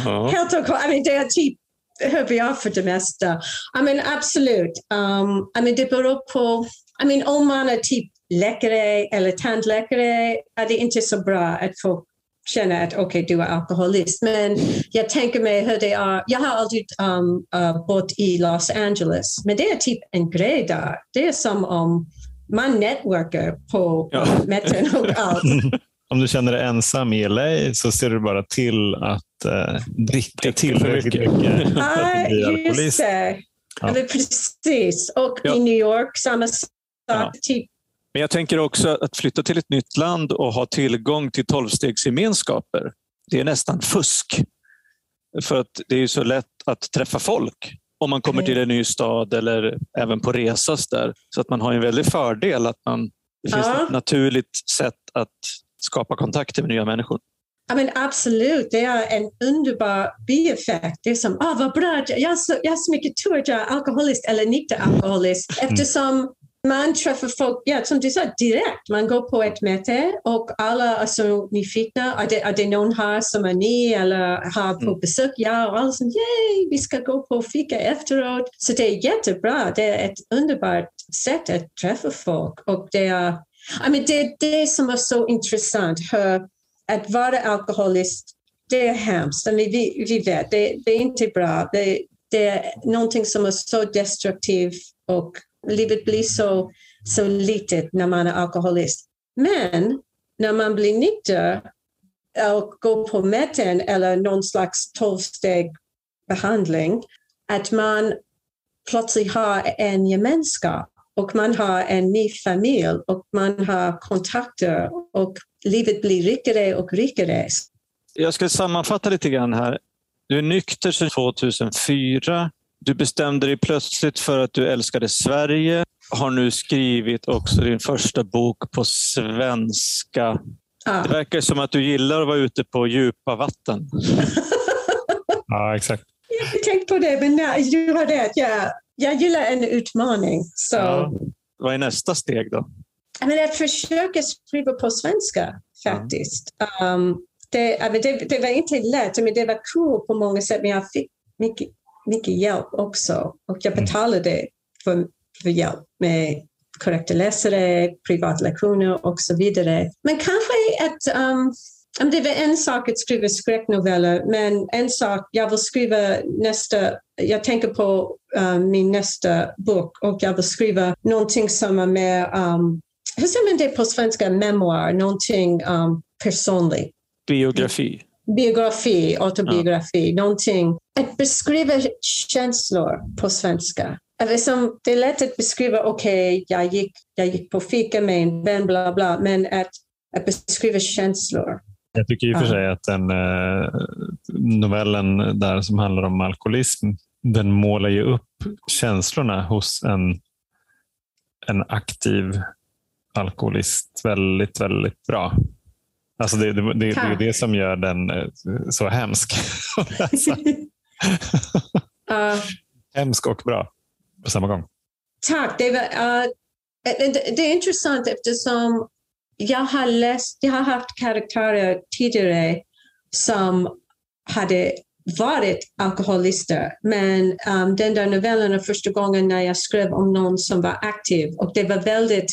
Speaker 3: Helt okej. I mean, det är typ hur är för det mesta. I mean, absolut. Um, I mean, det beror på, I mean, om man är typ läkare eller tandläkare är det inte så bra att få känna att okej, okay, du är alkoholist. Men jag tänker mig hur det är. Jag har aldrig um, uh, bott i Los Angeles, men det är typ en grej där. Det är som om man networkar på ja. Metten och allt.
Speaker 1: om du känner dig ensam i LA så ser du bara till att uh, dricka tillräckligt mycket.
Speaker 3: Ah, just det. Ja. Precis. Och ja. i New York, samma sak. Ja. Typ
Speaker 2: men jag tänker också att flytta till ett nytt land och ha tillgång till tolvstegsgemenskaper, det är nästan fusk. För att det är så lätt att träffa folk om man kommer till en ny stad eller även på resas där. Så att man har en väldig fördel att man, det finns ja. ett naturligt sätt att skapa kontakter med nya människor.
Speaker 3: I mean, absolut, det är en underbar bieffekt. Det är som, ah, vad bra, jag har så, jag har så mycket tur att jag är alkoholist eller nykter alkoholist. Mm. Eftersom man träffar folk, ja, som du sa, direkt. Man går på ett möte och alla är så nyfikna. Är det, är det någon här som är ny eller har på mm. besök? Ja, och alla säger yay, vi ska gå på fika efteråt. Så det är jättebra. Det är ett underbart sätt att träffa folk. Och det är I mean, det, det som är så intressant. Hur att vara alkoholist, det är hemskt. I mean, vi, vi vet, det, det är inte bra. Det, det är någonting som är så destruktivt och livet blir så, så litet när man är alkoholist. Men när man blir nykter och går på mäten eller någon slags tolvstegsbehandling, att man plötsligt har en gemenskap och man har en ny familj och man har kontakter och livet blir rikare och rikare.
Speaker 2: Jag ska sammanfatta lite grann här. Du är nykter sedan 2004. Du bestämde dig plötsligt för att du älskade Sverige. Har nu skrivit också din första bok på svenska. Ah. Det verkar som att du gillar att vara ute på djupa vatten.
Speaker 1: ja, exakt.
Speaker 3: Jag har tänkt på det, men har rätt. Jag, jag gillar en utmaning. Så. Ja.
Speaker 2: Vad är nästa steg då?
Speaker 3: Men att försöka skriva på svenska faktiskt. Ja. Um, det, det, det, var inte lätt, men det var kul cool på många sätt. Men jag fick mycket mycket hjälp också. Och jag mm. betalade för, för hjälp med korrekta läsare, privatlektioner och så vidare. Men kanske att um, det var en sak att skriva skräcknoveller, men en sak, jag vill skriva nästa, jag tänker på um, min nästa bok och jag vill skriva någonting som är mer, um, hur säger man det på svenska, memoir, någonting um, personligt.
Speaker 2: Biografi
Speaker 3: biografi, autobiografi, ja. någonting. Att beskriva känslor på svenska. Liksom, det är lätt att beskriva, okej, okay, jag, gick, jag gick på fika med en vän, bla bla, men att, att beskriva känslor.
Speaker 1: Jag tycker i och för sig att den eh, novellen där som handlar om alkoholism, den målar ju upp känslorna hos en, en aktiv alkoholist väldigt, väldigt bra. Alltså det, det, det, det är det som gör den eh, så hemsk uh, hemsk och bra på samma gång.
Speaker 3: Tack. Det, var, uh, det, är intressant eftersom jag har läst, jag har haft karaktärer tidigare som hade varit alkoholister. Men um, den där novellen var första gången när jag skrev om någon som var aktiv och det var väldigt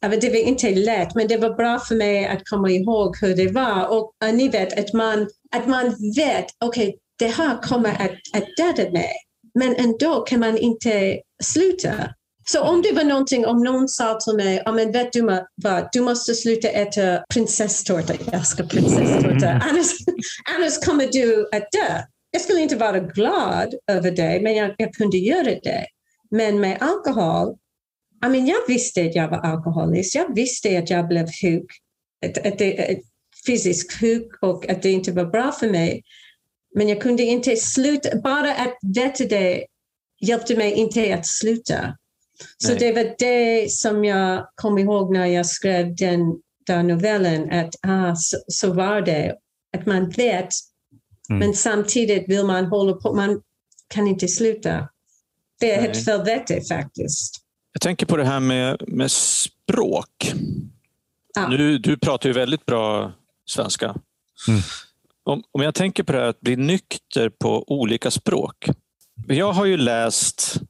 Speaker 3: det var inte lätt, men det var bra för mig att komma ihåg hur det var. Och uh, ni vet att man, att man vet, okej, okay, det här kommer att, att döda mig. Men ändå kan man inte sluta. Så om det var någonting, om någon sa till mig, oh, men vet du vad, du måste sluta äta prinsesstårta. Jag älskar prinsesstårta. Mm. Annars, annars kommer du att dö. Jag skulle inte vara glad över det, men jag, jag kunde göra det. Men med alkohol, I mean, jag visste att jag var alkoholist. Jag visste att jag blev sjuk, att, att det, fysiskt sjuk och att det inte var bra för mig. Men jag kunde inte sluta. Bara att veta det hjälpte mig inte att sluta. Så Nej. det var det som jag kom ihåg när jag skrev den där novellen, att ah, så, så var det. Att man vet, mm. men samtidigt vill man hålla på, man kan inte sluta. Det är Nej. ett helvete faktiskt.
Speaker 2: Jag tänker på det här med, med språk. Ah. Nu, du pratar ju väldigt bra svenska. Mm. Om, om jag tänker på det här att bli nykter på olika språk. Jag har ju läst,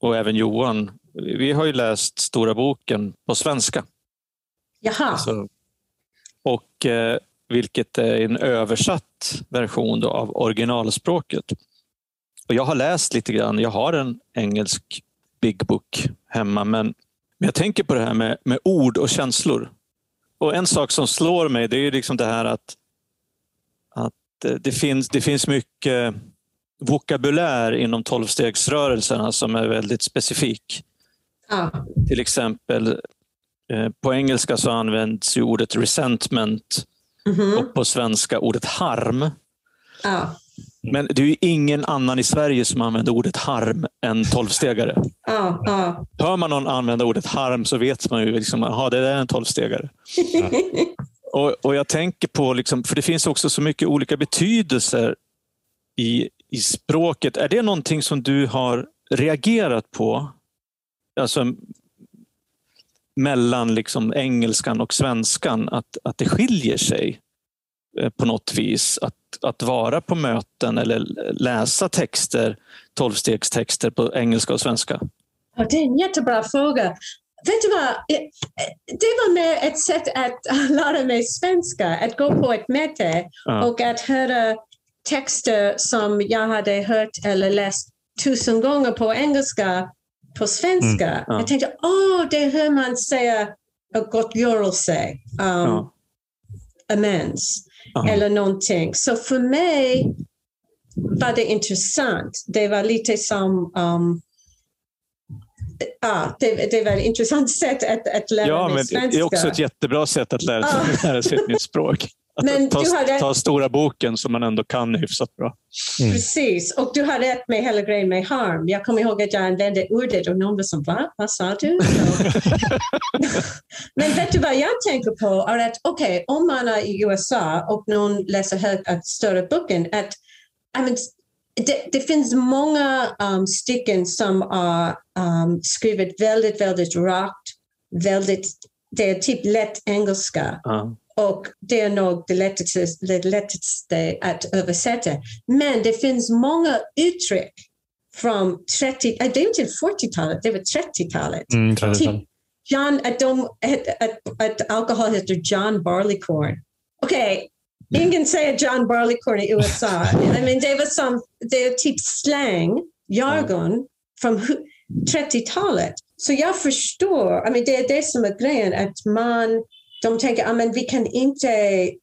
Speaker 2: och även Johan, vi har ju läst Stora boken på svenska.
Speaker 3: Jaha. Alltså,
Speaker 2: och eh, vilket är en översatt version av originalspråket. Och jag har läst lite grann. Jag har en engelsk Big Book hemma, men, men jag tänker på det här med, med ord och känslor. Och En sak som slår mig det är liksom det här att, att eh, det, finns, det finns mycket vokabulär inom tolvstegsrörelserna som är väldigt specifik. Ja. Till exempel eh, på engelska så används ju ordet resentment mm -hmm. och på svenska ordet harm. Ja. Men det är ju ingen annan i Sverige som använder ordet harm än tolvstegare. Ja, ja. Hör man någon använda ordet harm så vet man ju liksom, att det är en tolvstegare. Ja. och, och jag tänker på, liksom, för det finns också så mycket olika betydelser i, i språket. Är det någonting som du har reagerat på? Alltså mellan liksom engelskan och svenskan, att, att det skiljer sig på något vis. Att, att vara på möten eller läsa texter, tolvstegstexter på engelska och svenska?
Speaker 3: Ja, det är en jättebra fråga. Vet du vad? Det var mer ett sätt att lära mig svenska, att gå på ett möte ja. och att höra texter som jag hade hört eller läst tusen gånger på engelska på svenska. Mm, ja. Jag tänkte, åh, oh, det hur man säger gottgörelse, um, ja. amends uh eller någonting. Så för mig var det intressant. Det var lite som um, Ja, det, det var ett intressant sätt att, att lära ja, mig men svenska.
Speaker 2: Det är också ett jättebra sätt att lära sig, lära sig ett nytt språk. Men ta, hade... ta stora boken som man ändå kan hyfsat bra.
Speaker 3: Mm. Precis, och du har rätt med hela grejen med harm. Jag kommer ihåg att jag använde ordet och någon var som, va? Vad sa du? Men vet du vad jag tänker på? Är att okej, okay, om man är i USA och någon läser högt att större boken, att I mean, det, det, finns många um, stycken som är um, skrivet väldigt, väldigt rakt, väldigt, det är typ lätt engelska. Uh. Och det är nog det lättaste, det lättaste att översätta. Men det finns många uttryck från 30, det är inte 40-talet, det var 30-talet. Mm, 30 typ John, att, de, att, att alkohol heter John Barleycorn. Okej, okay. ingen säger John Barleycorn i USA. I mean, det var som, det är typ slang, jargon från 30-talet. Så jag förstår, I mean, det är det som är grejen, att man de tänker att ah, vi kan inte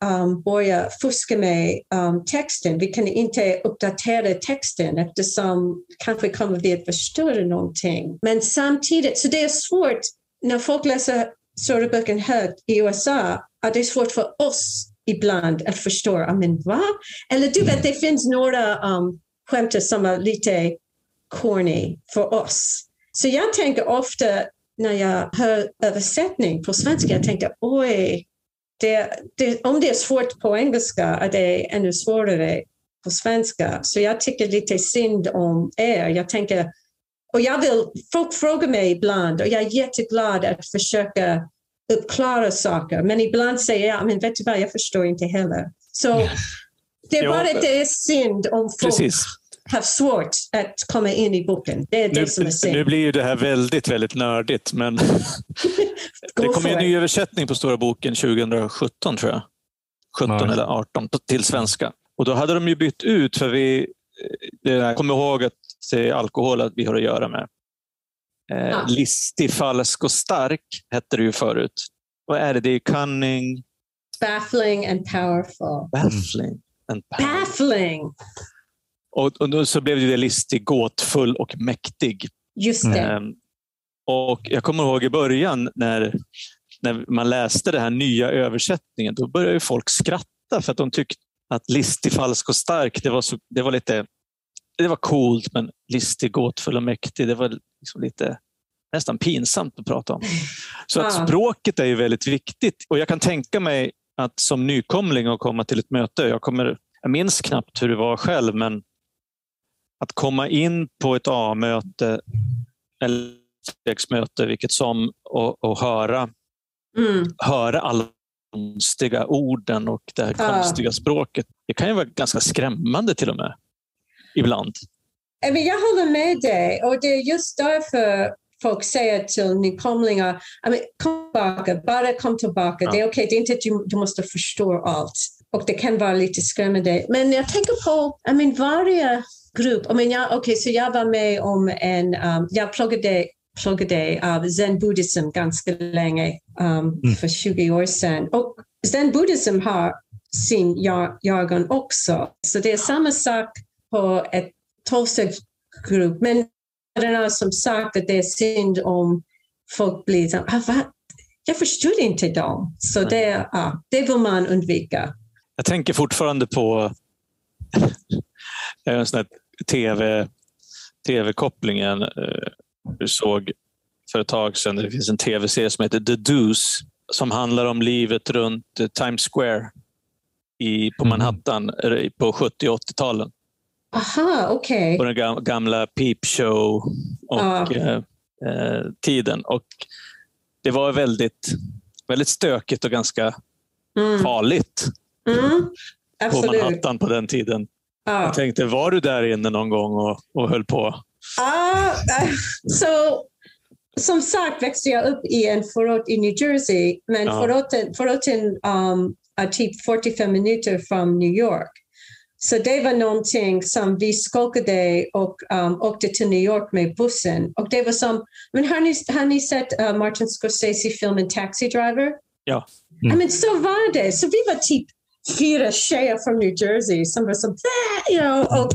Speaker 3: um, börja fuska med um, texten. Vi kan inte uppdatera texten eftersom kanske kommer vi att förstöra någonting. Men samtidigt, så det är svårt när folk läser stora böcker högt i USA, att det är svårt för oss ibland att förstå, Ah, men va? Eller du vet, det finns några um, skämt som är lite corny för oss. Så jag tänker ofta när jag hör översättning på svenska, jag tänker oj, det, det, om det är svårt på engelska är det ännu svårare på svenska. Så jag tycker lite synd om er. Jag tänker, och jag vill, folk frågar mig ibland och jag är jätteglad att försöka uppklara saker. Men ibland säger jag, men vet du vad, jag förstår inte heller. Så det är bara det är synd om folk Precis. Har svårt att komma in i boken. Det är det
Speaker 2: nu,
Speaker 3: som är synd.
Speaker 2: Nu blir ju det här väldigt, väldigt nördigt, men det kommer en ny översättning på Stora boken 2017 tror jag. 17 Nej. eller 18 till svenska. Och då hade de ju bytt ut, för vi kommer ihåg att det är alkohol att vi har att göra med. Eh, ja. Listig, falsk och stark hette det ju förut. Vad är det? Det är cunning...
Speaker 3: Baffling and powerful.
Speaker 2: Baffling. And
Speaker 3: powerful. Baffling!
Speaker 2: Och, och så blev det listig, gåtfull och mäktig.
Speaker 3: Just det. Eh,
Speaker 2: och Jag kommer ihåg i början när, när man läste den här nya översättningen, då började folk skratta för att de tyckte att listig, falsk och stark, det var, så, det var lite det var coolt, men listig, gåtfull och mäktig. Det var liksom lite nästan pinsamt att prata om. Så att språket är ju väldigt viktigt. Och jag kan tänka mig att som nykomling och komma till ett möte, jag, kommer, jag minns knappt hur det var själv, men att komma in på ett A-möte eller möte, vilket som, och, och höra, mm. höra alla konstiga orden och det här ja. konstiga språket. Det kan ju vara ganska skrämmande till och med ibland.
Speaker 3: Jag håller med dig och det är just därför folk säger till nykomlingar, kom tillbaka, bara kom tillbaka. Ja. Det är okej, okay. det är inte att du, du måste förstå allt. Och det kan vara lite skrämmande. Men jag tänker på, I mean, varje grupp, I mean, jag, okay, så jag var med om en, um, jag pluggade pluggade av zen buddhism ganska länge, um, mm. för 20 år sedan. Och zen buddhism har sin jargon också. Så det är samma sak på ett tolvstegsgrupp. Men det är som sagt att det är synd om folk blir så ah, jag förstår inte dem. Så det, ja, det vill man undvika.
Speaker 2: Jag tänker fortfarande på en sån TV, TV-kopplingen eh, du såg för ett tag sedan. Det finns en tv-serie som heter The Deuce som handlar om livet runt Times Square i, på mm. Manhattan på 70 och 80-talen.
Speaker 3: Aha, okej. Okay.
Speaker 2: På den gamla Peep Show och ah. eh, eh, tiden. Och det var väldigt, väldigt stökigt och ganska mm. farligt
Speaker 3: mm.
Speaker 2: på Manhattan på den tiden. Ah. Jag tänkte, var du där inne någon gång och, och höll på?
Speaker 3: Uh, så som sagt växte jag upp i en förort i New Jersey, men ja. förorten, förorten um, är typ 45 minuter från New York. Så det var någonting som vi skolkade och um, åkte till New York med bussen. Och det var som, men har ni, har ni sett uh, Martin Scorsese-filmen Taxi Driver?
Speaker 2: Ja.
Speaker 3: Mm. I mean, så var det. Så vi var typ fyra tjejer från New Jersey som var som, you know, och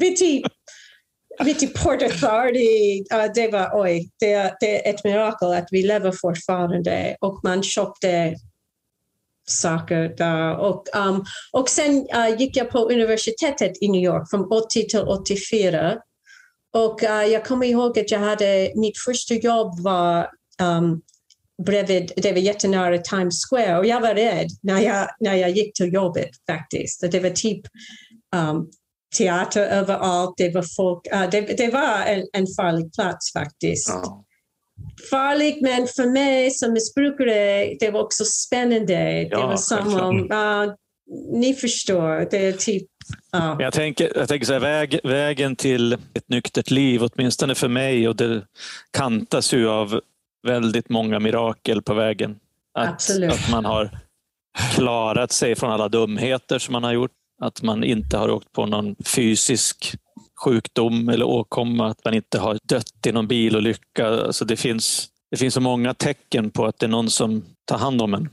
Speaker 3: vi typ vi till Port Authority, uh, det var oj, det, det är ett mirakel att vi lever fortfarande och man köpte saker där. Och, um, och sen uh, gick jag på universitetet i New York från 80 till 84. Och uh, jag kommer ihåg att jag hade, mitt första jobb var um, bredvid, det var jättenära Times Square och jag var rädd när jag, när jag gick till jobbet faktiskt. Det var typ um, teater överallt, det var folk, uh, det, det, var en, en farlig plats faktiskt. Ja farligt, men för mig som missbrukare, det var också spännande. Ja, det var som om, uh, ni förstår, det är typ
Speaker 2: uh. Jag tänker, jag tänker så här, väg, vägen till ett nyktert liv, åtminstone för mig, och det kantas ju av väldigt många mirakel på vägen. Att,
Speaker 3: Absolut.
Speaker 2: att man har klarat sig från alla dumheter som man har gjort. Att man inte har åkt på någon fysisk sjukdom eller åkomma, att man inte har dött i någon bilolycka. Alltså det, finns, det finns så många tecken på att det är någon som ta hand om en.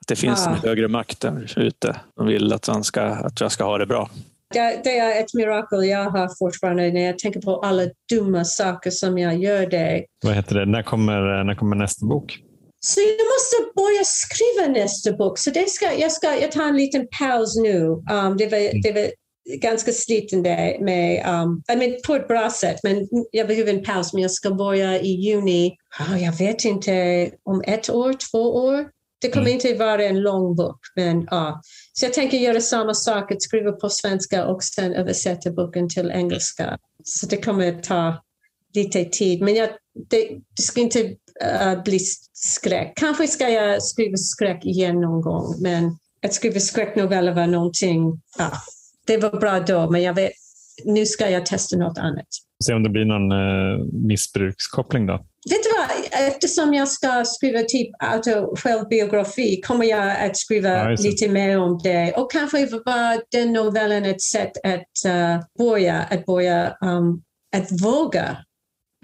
Speaker 2: Att det finns ja. en högre makt där ute som vill att, man ska, att jag ska ha det bra.
Speaker 3: Det, det, är ett mirakel jag har fortfarande när jag tänker på alla dumma saker som jag gör det.
Speaker 1: Vad heter det? När kommer, när kommer nästa bok?
Speaker 3: Så jag måste börja skriva nästa bok. Så det ska, jag, ska, jag tar en liten paus nu. Um, det, var, det var ganska slitande med, um, I mean, på ett bra sätt, men jag behöver en paus. Men jag ska börja i juni, oh, jag vet inte, om ett år, två år. Det kommer mm. inte vara en lång bok, men ja. Så jag tänker göra samma sak, att skriva på svenska och sen översätta boken till engelska. Så det kommer ta lite tid, men jag, det, det ska inte uh, bli skräck. Kanske ska jag skriva skräck igen någon gång, men att skriva skräcknoveller var någonting, ja, det var bra då, men jag vet, nu ska jag testa något annat.
Speaker 1: Se om det blir någon eh, missbrukskoppling då?
Speaker 3: Vet du vad, eftersom jag ska skriva typ auto självbiografi kommer jag att skriva ja, lite mer om det. Och kanske var den novellen ett sätt att uh, börja, att börja um, att våga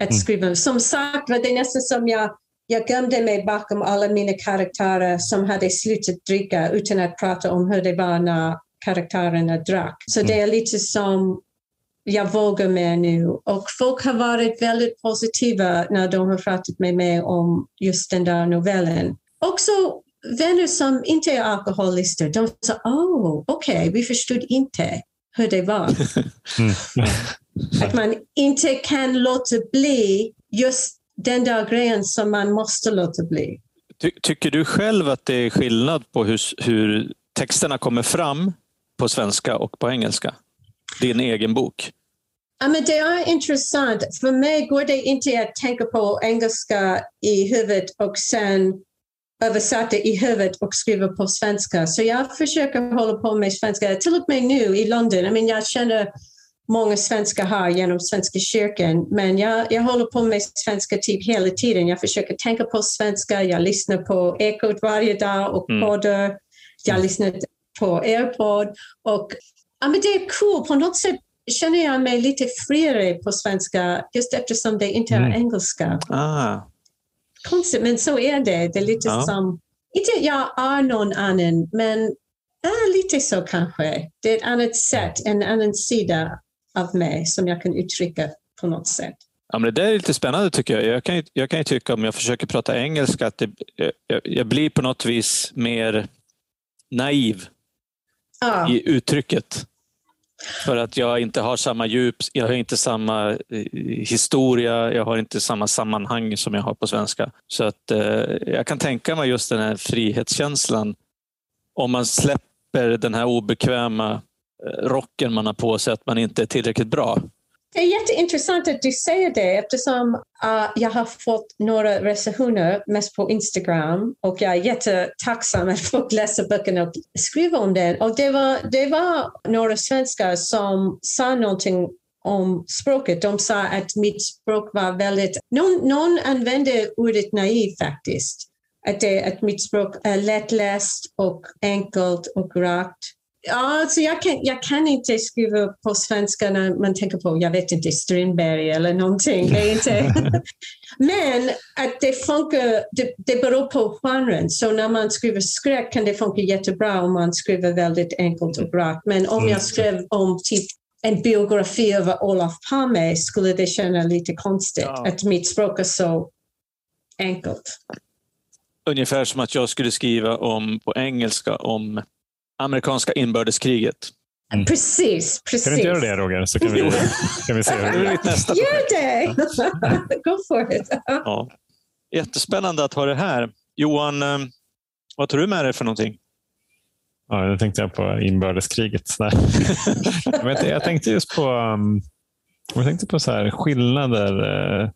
Speaker 3: att mm. skriva. Som sagt var det nästan som jag jag gömde mig bakom alla mina karaktärer som hade slutat dricka utan att prata om hur det var när karaktärerna drack. Så mm. det är lite som jag vågar mer nu. Och folk har varit väldigt positiva när de har pratat med mig om just den där novellen. Också vänner som inte är alkoholister, de sa oh, okej, okay, vi förstod inte hur det var. Att man inte kan låta bli just den där grejen som man måste låta bli.
Speaker 2: Ty tycker du själv att det är skillnad på hur, hur texterna kommer fram på svenska och på engelska? Din egen bok?
Speaker 3: Ja, men det är intressant. För mig går det inte att tänka på engelska i huvudet och sen översätta i huvudet och skriva på svenska. Så jag försöker hålla på med svenska. Till och med nu i London. I mean, jag känner många svenskar här genom Svenska kyrkan. Men jag, jag håller på med svenska typ hela tiden. Jag försöker tänka på svenska. Jag lyssnar på Ekot varje dag och mm. poddar. Jag lyssnar på er podd. Och ja, men det är cool. På något sätt känner jag mig lite friare på svenska just eftersom det inte är mm. engelska.
Speaker 2: Ah.
Speaker 3: Konstigt, men så är det. Det är lite ja. som, inte jag är någon annan, men ja, lite så kanske. Det är ett annat sätt, en annan sida av mig som jag kan uttrycka på något sätt.
Speaker 2: Ja, men det där är lite spännande tycker jag. Jag kan, jag kan ju tycka om jag försöker prata engelska att det, jag, jag blir på något vis mer naiv ja. i uttrycket. För att jag inte har samma djup, jag har inte samma eh, historia, jag har inte samma sammanhang som jag har på svenska. Så att eh, jag kan tänka mig just den här frihetskänslan. Om man släpper den här obekväma eh, rocken man har på sig, att man inte är tillräckligt bra.
Speaker 3: Det är jätteintressant att du säger det eftersom uh, jag har fått några recensioner mest på Instagram och jag är jättetacksam att folk läser böckerna och skriver om den. Och det var, det var några svenskar som sa någonting om språket. De sa att mitt språk var väldigt... Någon, någon använde ordet naiv faktiskt. Att, det, att mitt språk är lättläst och enkelt och rakt. Ja, alltså jag, kan, jag kan inte skriva på svenska när man tänker på, jag vet inte, Strindberg eller någonting. Det inte. Men att det funkar, det, det beror på genren. Så när man skriver skräck kan det funka jättebra om man skriver väldigt enkelt och rakt. Men om jag mm. skrev om typ en biografi över Olof Palme skulle det kännas lite konstigt ja. att mitt språk är så enkelt.
Speaker 2: Ungefär som att jag skulle skriva om på engelska om amerikanska inbördeskriget.
Speaker 3: Mm. Precis, precis.
Speaker 1: Kan du inte göra det Roger? Så kan vi, kan vi se hur
Speaker 2: det är. nästa
Speaker 3: Gör det! Go for it.
Speaker 2: ja. Jättespännande att ha det här. Johan, eh, vad tar du med dig för någonting?
Speaker 1: Ja, jag tänkte på inbördeskriget. jag, vet, jag tänkte just på, um, jag tänkte på så här skillnader eh,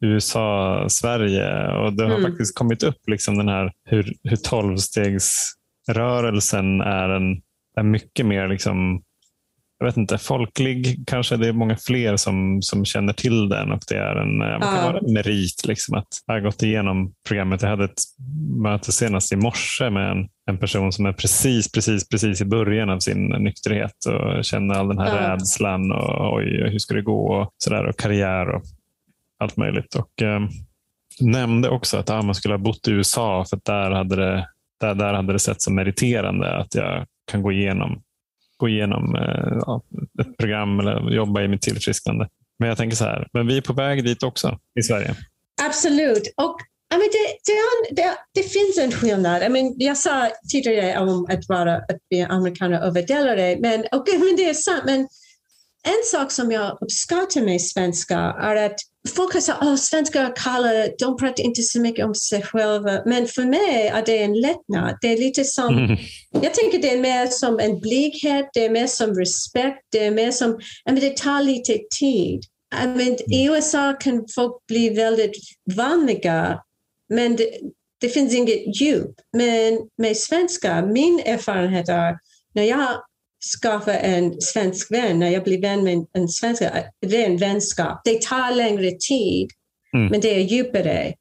Speaker 1: USA-Sverige och det har mm. faktiskt kommit upp liksom den här hur, hur tolvstegs rörelsen är, en, är mycket mer liksom, jag vet inte, folklig kanske. Det är många fler som, som känner till den och det är en, ja. kan vara en merit. Liksom, att jag har gått igenom programmet. Jag hade ett möte senast i morse med en, en person som är precis, precis, precis i början av sin nykterhet och känner all den här ja. rädslan och oj, hur ska det gå och sådär och karriär och allt möjligt. Och, eh, nämnde också att ah, man skulle ha bott i USA för att där hade det, där, där hade det sett som meriterande att jag kan gå igenom, gå igenom eh, ja, ett program eller jobba i mitt tillfrisknande. Men jag tänker så här, men vi är på väg dit också i Sverige.
Speaker 3: Absolut. Och I mean, det, det, det, det finns en skillnad. I mean, jag sa tidigare om att vara att bli amerikaner överdelare, men, okay, men det är sant. Men en sak som jag uppskattar med svenska är att folk har sagt att svenskar kallar, de pratar inte så mycket om sig själva. Men för mig är det en lättnad. Det är lite som, mm. jag tänker det är mer som en blyghet, det är mer som respekt, det är mer som, I mean, det tar lite tid. I mean, I USA kan folk bli väldigt vanliga, men det, det finns inget djup. Men med svenska, min erfarenhet är när jag skaffa en svensk vän, när jag blir vän med en svensk det är en vänskap. Det tar längre tid, mm. men det är djupare.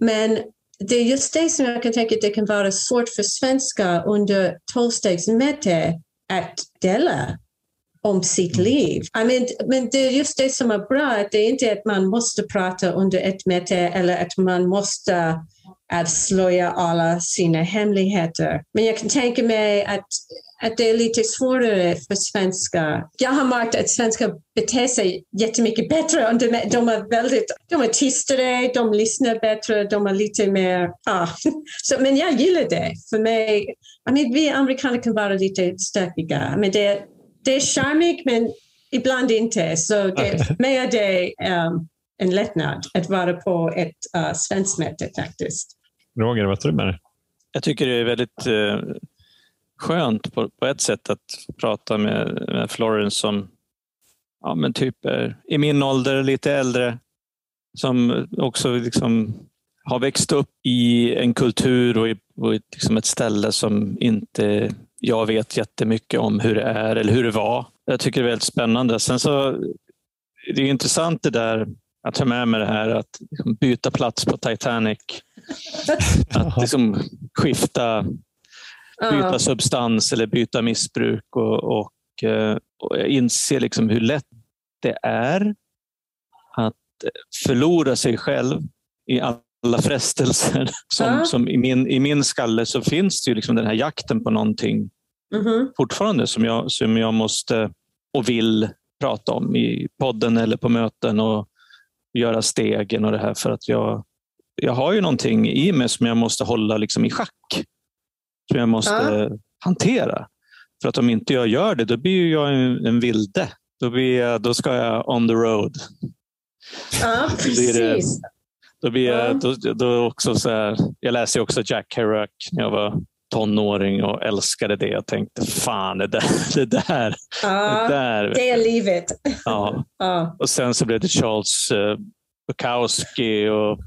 Speaker 3: Men det är just det som jag kan tänka att det kan vara svårt för svenskar under tolvstegsmöte att dela om sitt mm. liv. I mean, men det är just det som är bra, att det är inte att man måste prata under ett möte eller att man måste avslöja alla sina hemligheter. Men jag kan tänka mig att att det är lite svårare för svenskar. Jag har märkt att svenskar beter sig jättemycket bättre. De är väldigt de är tystare, de lyssnar bättre, de är lite mer... Ah. Så, men jag gillar det. För mig, I mean, vi amerikaner kan vara lite stökiga. Men det, det är charmigt, men ibland inte. Så det, är det um, en lättnad att vara på ett uh, svenskt möte faktiskt.
Speaker 1: Roger, vad tror du med det?
Speaker 2: Jag tycker det är väldigt uh skönt på, på ett sätt att prata med, med Florence som ja, men typ är i min ålder, lite äldre, som också liksom har växt upp i en kultur och, i, och liksom ett ställe som inte jag vet jättemycket om hur det är eller hur det var. Jag tycker det är väldigt spännande. Sen så det är intressant det där, att ta med mig det här att liksom byta plats på Titanic. Att liksom skifta byta uh. substans eller byta missbruk och, och, eh, och inse liksom hur lätt det är att förlora sig själv i alla frestelser. Som, uh. som i, min, I min skalle så finns det ju liksom den här jakten på någonting mm -hmm. fortfarande som jag, som jag måste och vill prata om i podden eller på möten och göra stegen och det här för att jag, jag har ju någonting i mig som jag måste hålla liksom i schack som jag måste ja. hantera. För att om inte jag gör det, då blir jag en, en vilde. Då, blir jag, då ska jag on the road.
Speaker 3: Ja, precis.
Speaker 2: Då blir, det, då blir jag, då, då också så här, jag läste också Jack Kerouac när jag var tonåring och älskade det. Jag tänkte, fan det där, det där.
Speaker 3: Ja, det, där, det är livet.
Speaker 2: Ja. ja. Och sen så blev det Charles uh, Bukowski och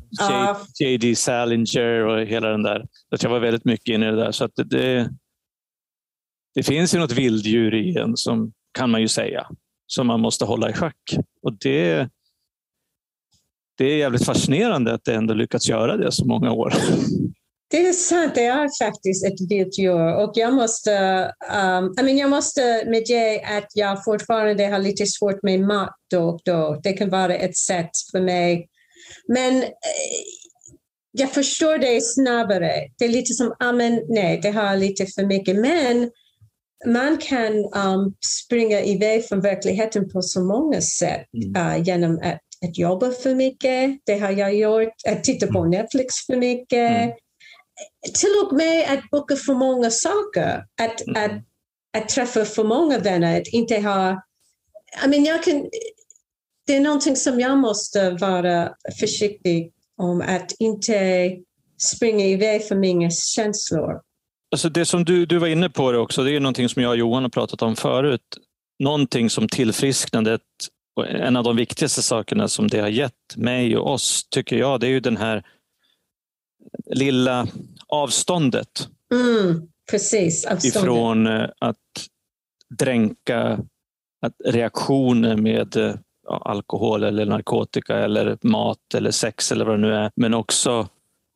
Speaker 2: J.D. Salinger och hela den där. Så jag var väldigt mycket inne i det där. Så det, det, det finns ju något vilddjur i en, som kan man ju säga, som man måste hålla i schack. Och det, det är jävligt fascinerande att det ändå lyckats göra det så många år.
Speaker 3: Det är sant, det är faktiskt ett vilt djur och jag måste, um, I mean, jag måste medge att jag fortfarande har lite svårt med mat då och då. Det kan vara ett sätt för mig. Men eh, jag förstår det snabbare. Det är lite som, ah, men, nej, det har lite för mycket. Men man kan um, springa iväg från verkligheten på så många sätt mm. uh, genom att, att jobba för mycket. Det har jag gjort. Att titta på mm. Netflix för mycket. Mm till och med att boka för många saker, att, mm. att, att träffa för många vänner, att inte ha... I mean, jag kan, det är någonting som jag måste vara försiktig om, att inte springa iväg för mina känslor.
Speaker 2: Alltså det som du, du var inne på det också, det är någonting som jag och Johan har pratat om förut. Någonting som tillfrisknandet, en av de viktigaste sakerna som det har gett mig och oss, tycker jag, det är ju den här lilla avståndet.
Speaker 3: Mm, precis, avståndet.
Speaker 2: Ifrån eh, att dränka att reaktioner med ja, eh, alkohol eller narkotika eller mat eller sex eller vad det nu är. Men också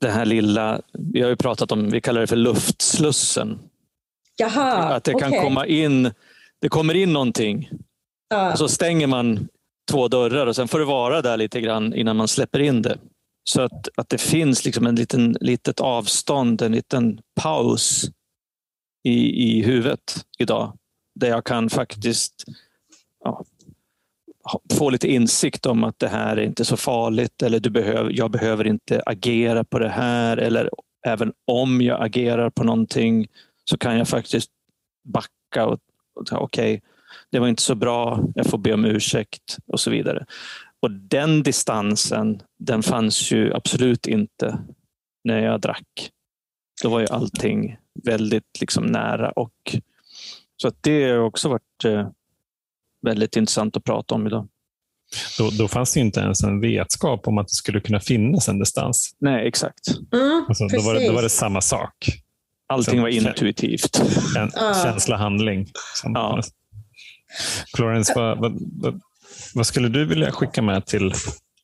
Speaker 2: det här lilla, vi har ju pratat om, vi kallar det för luftslussen.
Speaker 3: Jaha,
Speaker 2: att det kan okay. komma in, det kommer in någonting uh. och så stänger man två dörrar och sen får det vara där lite grann innan man släpper in det. Så att, att det finns liksom en liten litet avstånd, en liten paus i, i huvudet idag. Där jag kan faktiskt ja, få lite insikt om att det här är inte så farligt eller du behöver, jag behöver inte agera på det här eller även om jag agerar på någonting så kan jag faktiskt backa och, och okej, okay, det var inte så bra, jag får be om ursäkt och så vidare. Och den distansen, den fanns ju absolut inte när jag drack. Då var ju allting väldigt liksom nära och så att det har också varit eh, väldigt intressant att prata om idag.
Speaker 1: Då, då fanns det inte ens en vetskap om att det skulle kunna finnas en distans.
Speaker 2: Nej, exakt.
Speaker 3: Mm,
Speaker 1: alltså, då, var det, då var det samma sak.
Speaker 2: Allting var intuitivt.
Speaker 1: En känsla, handling. Som
Speaker 2: Ja.
Speaker 1: Florence, vad, vad, vad, vad skulle du vilja skicka med till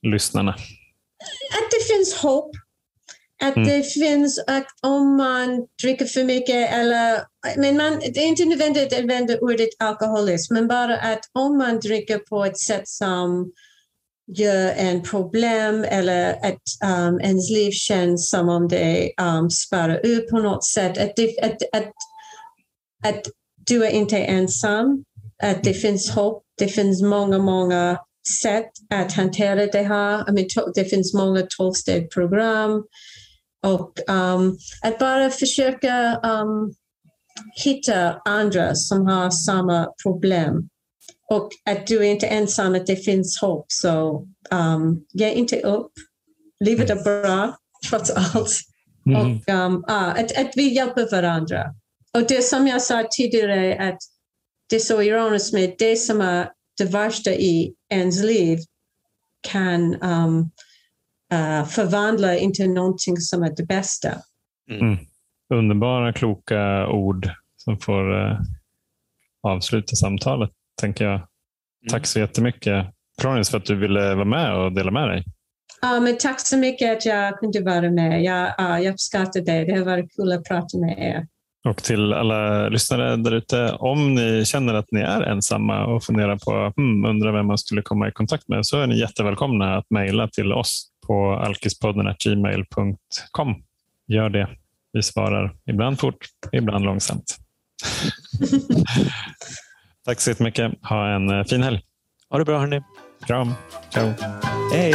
Speaker 1: lyssnarna?
Speaker 3: Att det finns hopp. Att
Speaker 1: Mm.
Speaker 3: det finns att om man dricker för mycket eller men man, det är inte nödvändigt att använda ordet alkoholism men bara att om man dricker på ett sätt som gör en problem eller att um, ens liv känns som om det um, sparar ut på något sätt. Att, det, att, att, att du är inte ensam. Att det finns hopp. Det finns många, många sätt att hantera det här. I mean, det finns många tolvstegsprogram. Och um, att bara försöka um, hitta andra som har samma problem. Och att du är inte ensam, att det finns hopp. Så um, ge inte upp. Livet är bra, trots allt.
Speaker 1: Mm.
Speaker 3: Och um, ah, att, att vi hjälper varandra. Och det som jag sa tidigare, att det så ironiskt med det som är det värsta i ens liv kan um, uh, förvandla inte någonting som är det bästa.
Speaker 1: Underbara, kloka ord som får eh, avsluta samtalet, tänker jag. Tack så jättemycket, Florence, för att du ville vara med och dela med dig.
Speaker 3: Ja, men tack så mycket att jag kunde vara med. Jag, ja, jag uppskattar det. Det har varit kul att prata med er.
Speaker 1: Och till alla lyssnare där ute, om ni känner att ni är ensamma och funderar på hmm, undrar vem man skulle komma i kontakt med så är ni jättevälkomna att mejla till oss på alkispodden.gmail.com. Gör det. Vi svarar ibland fort, ibland långsamt. Tack så jättemycket. Ha en eh, fin helg.
Speaker 2: Ha det bra hörni.
Speaker 1: Kram. Ciao.
Speaker 2: Hej!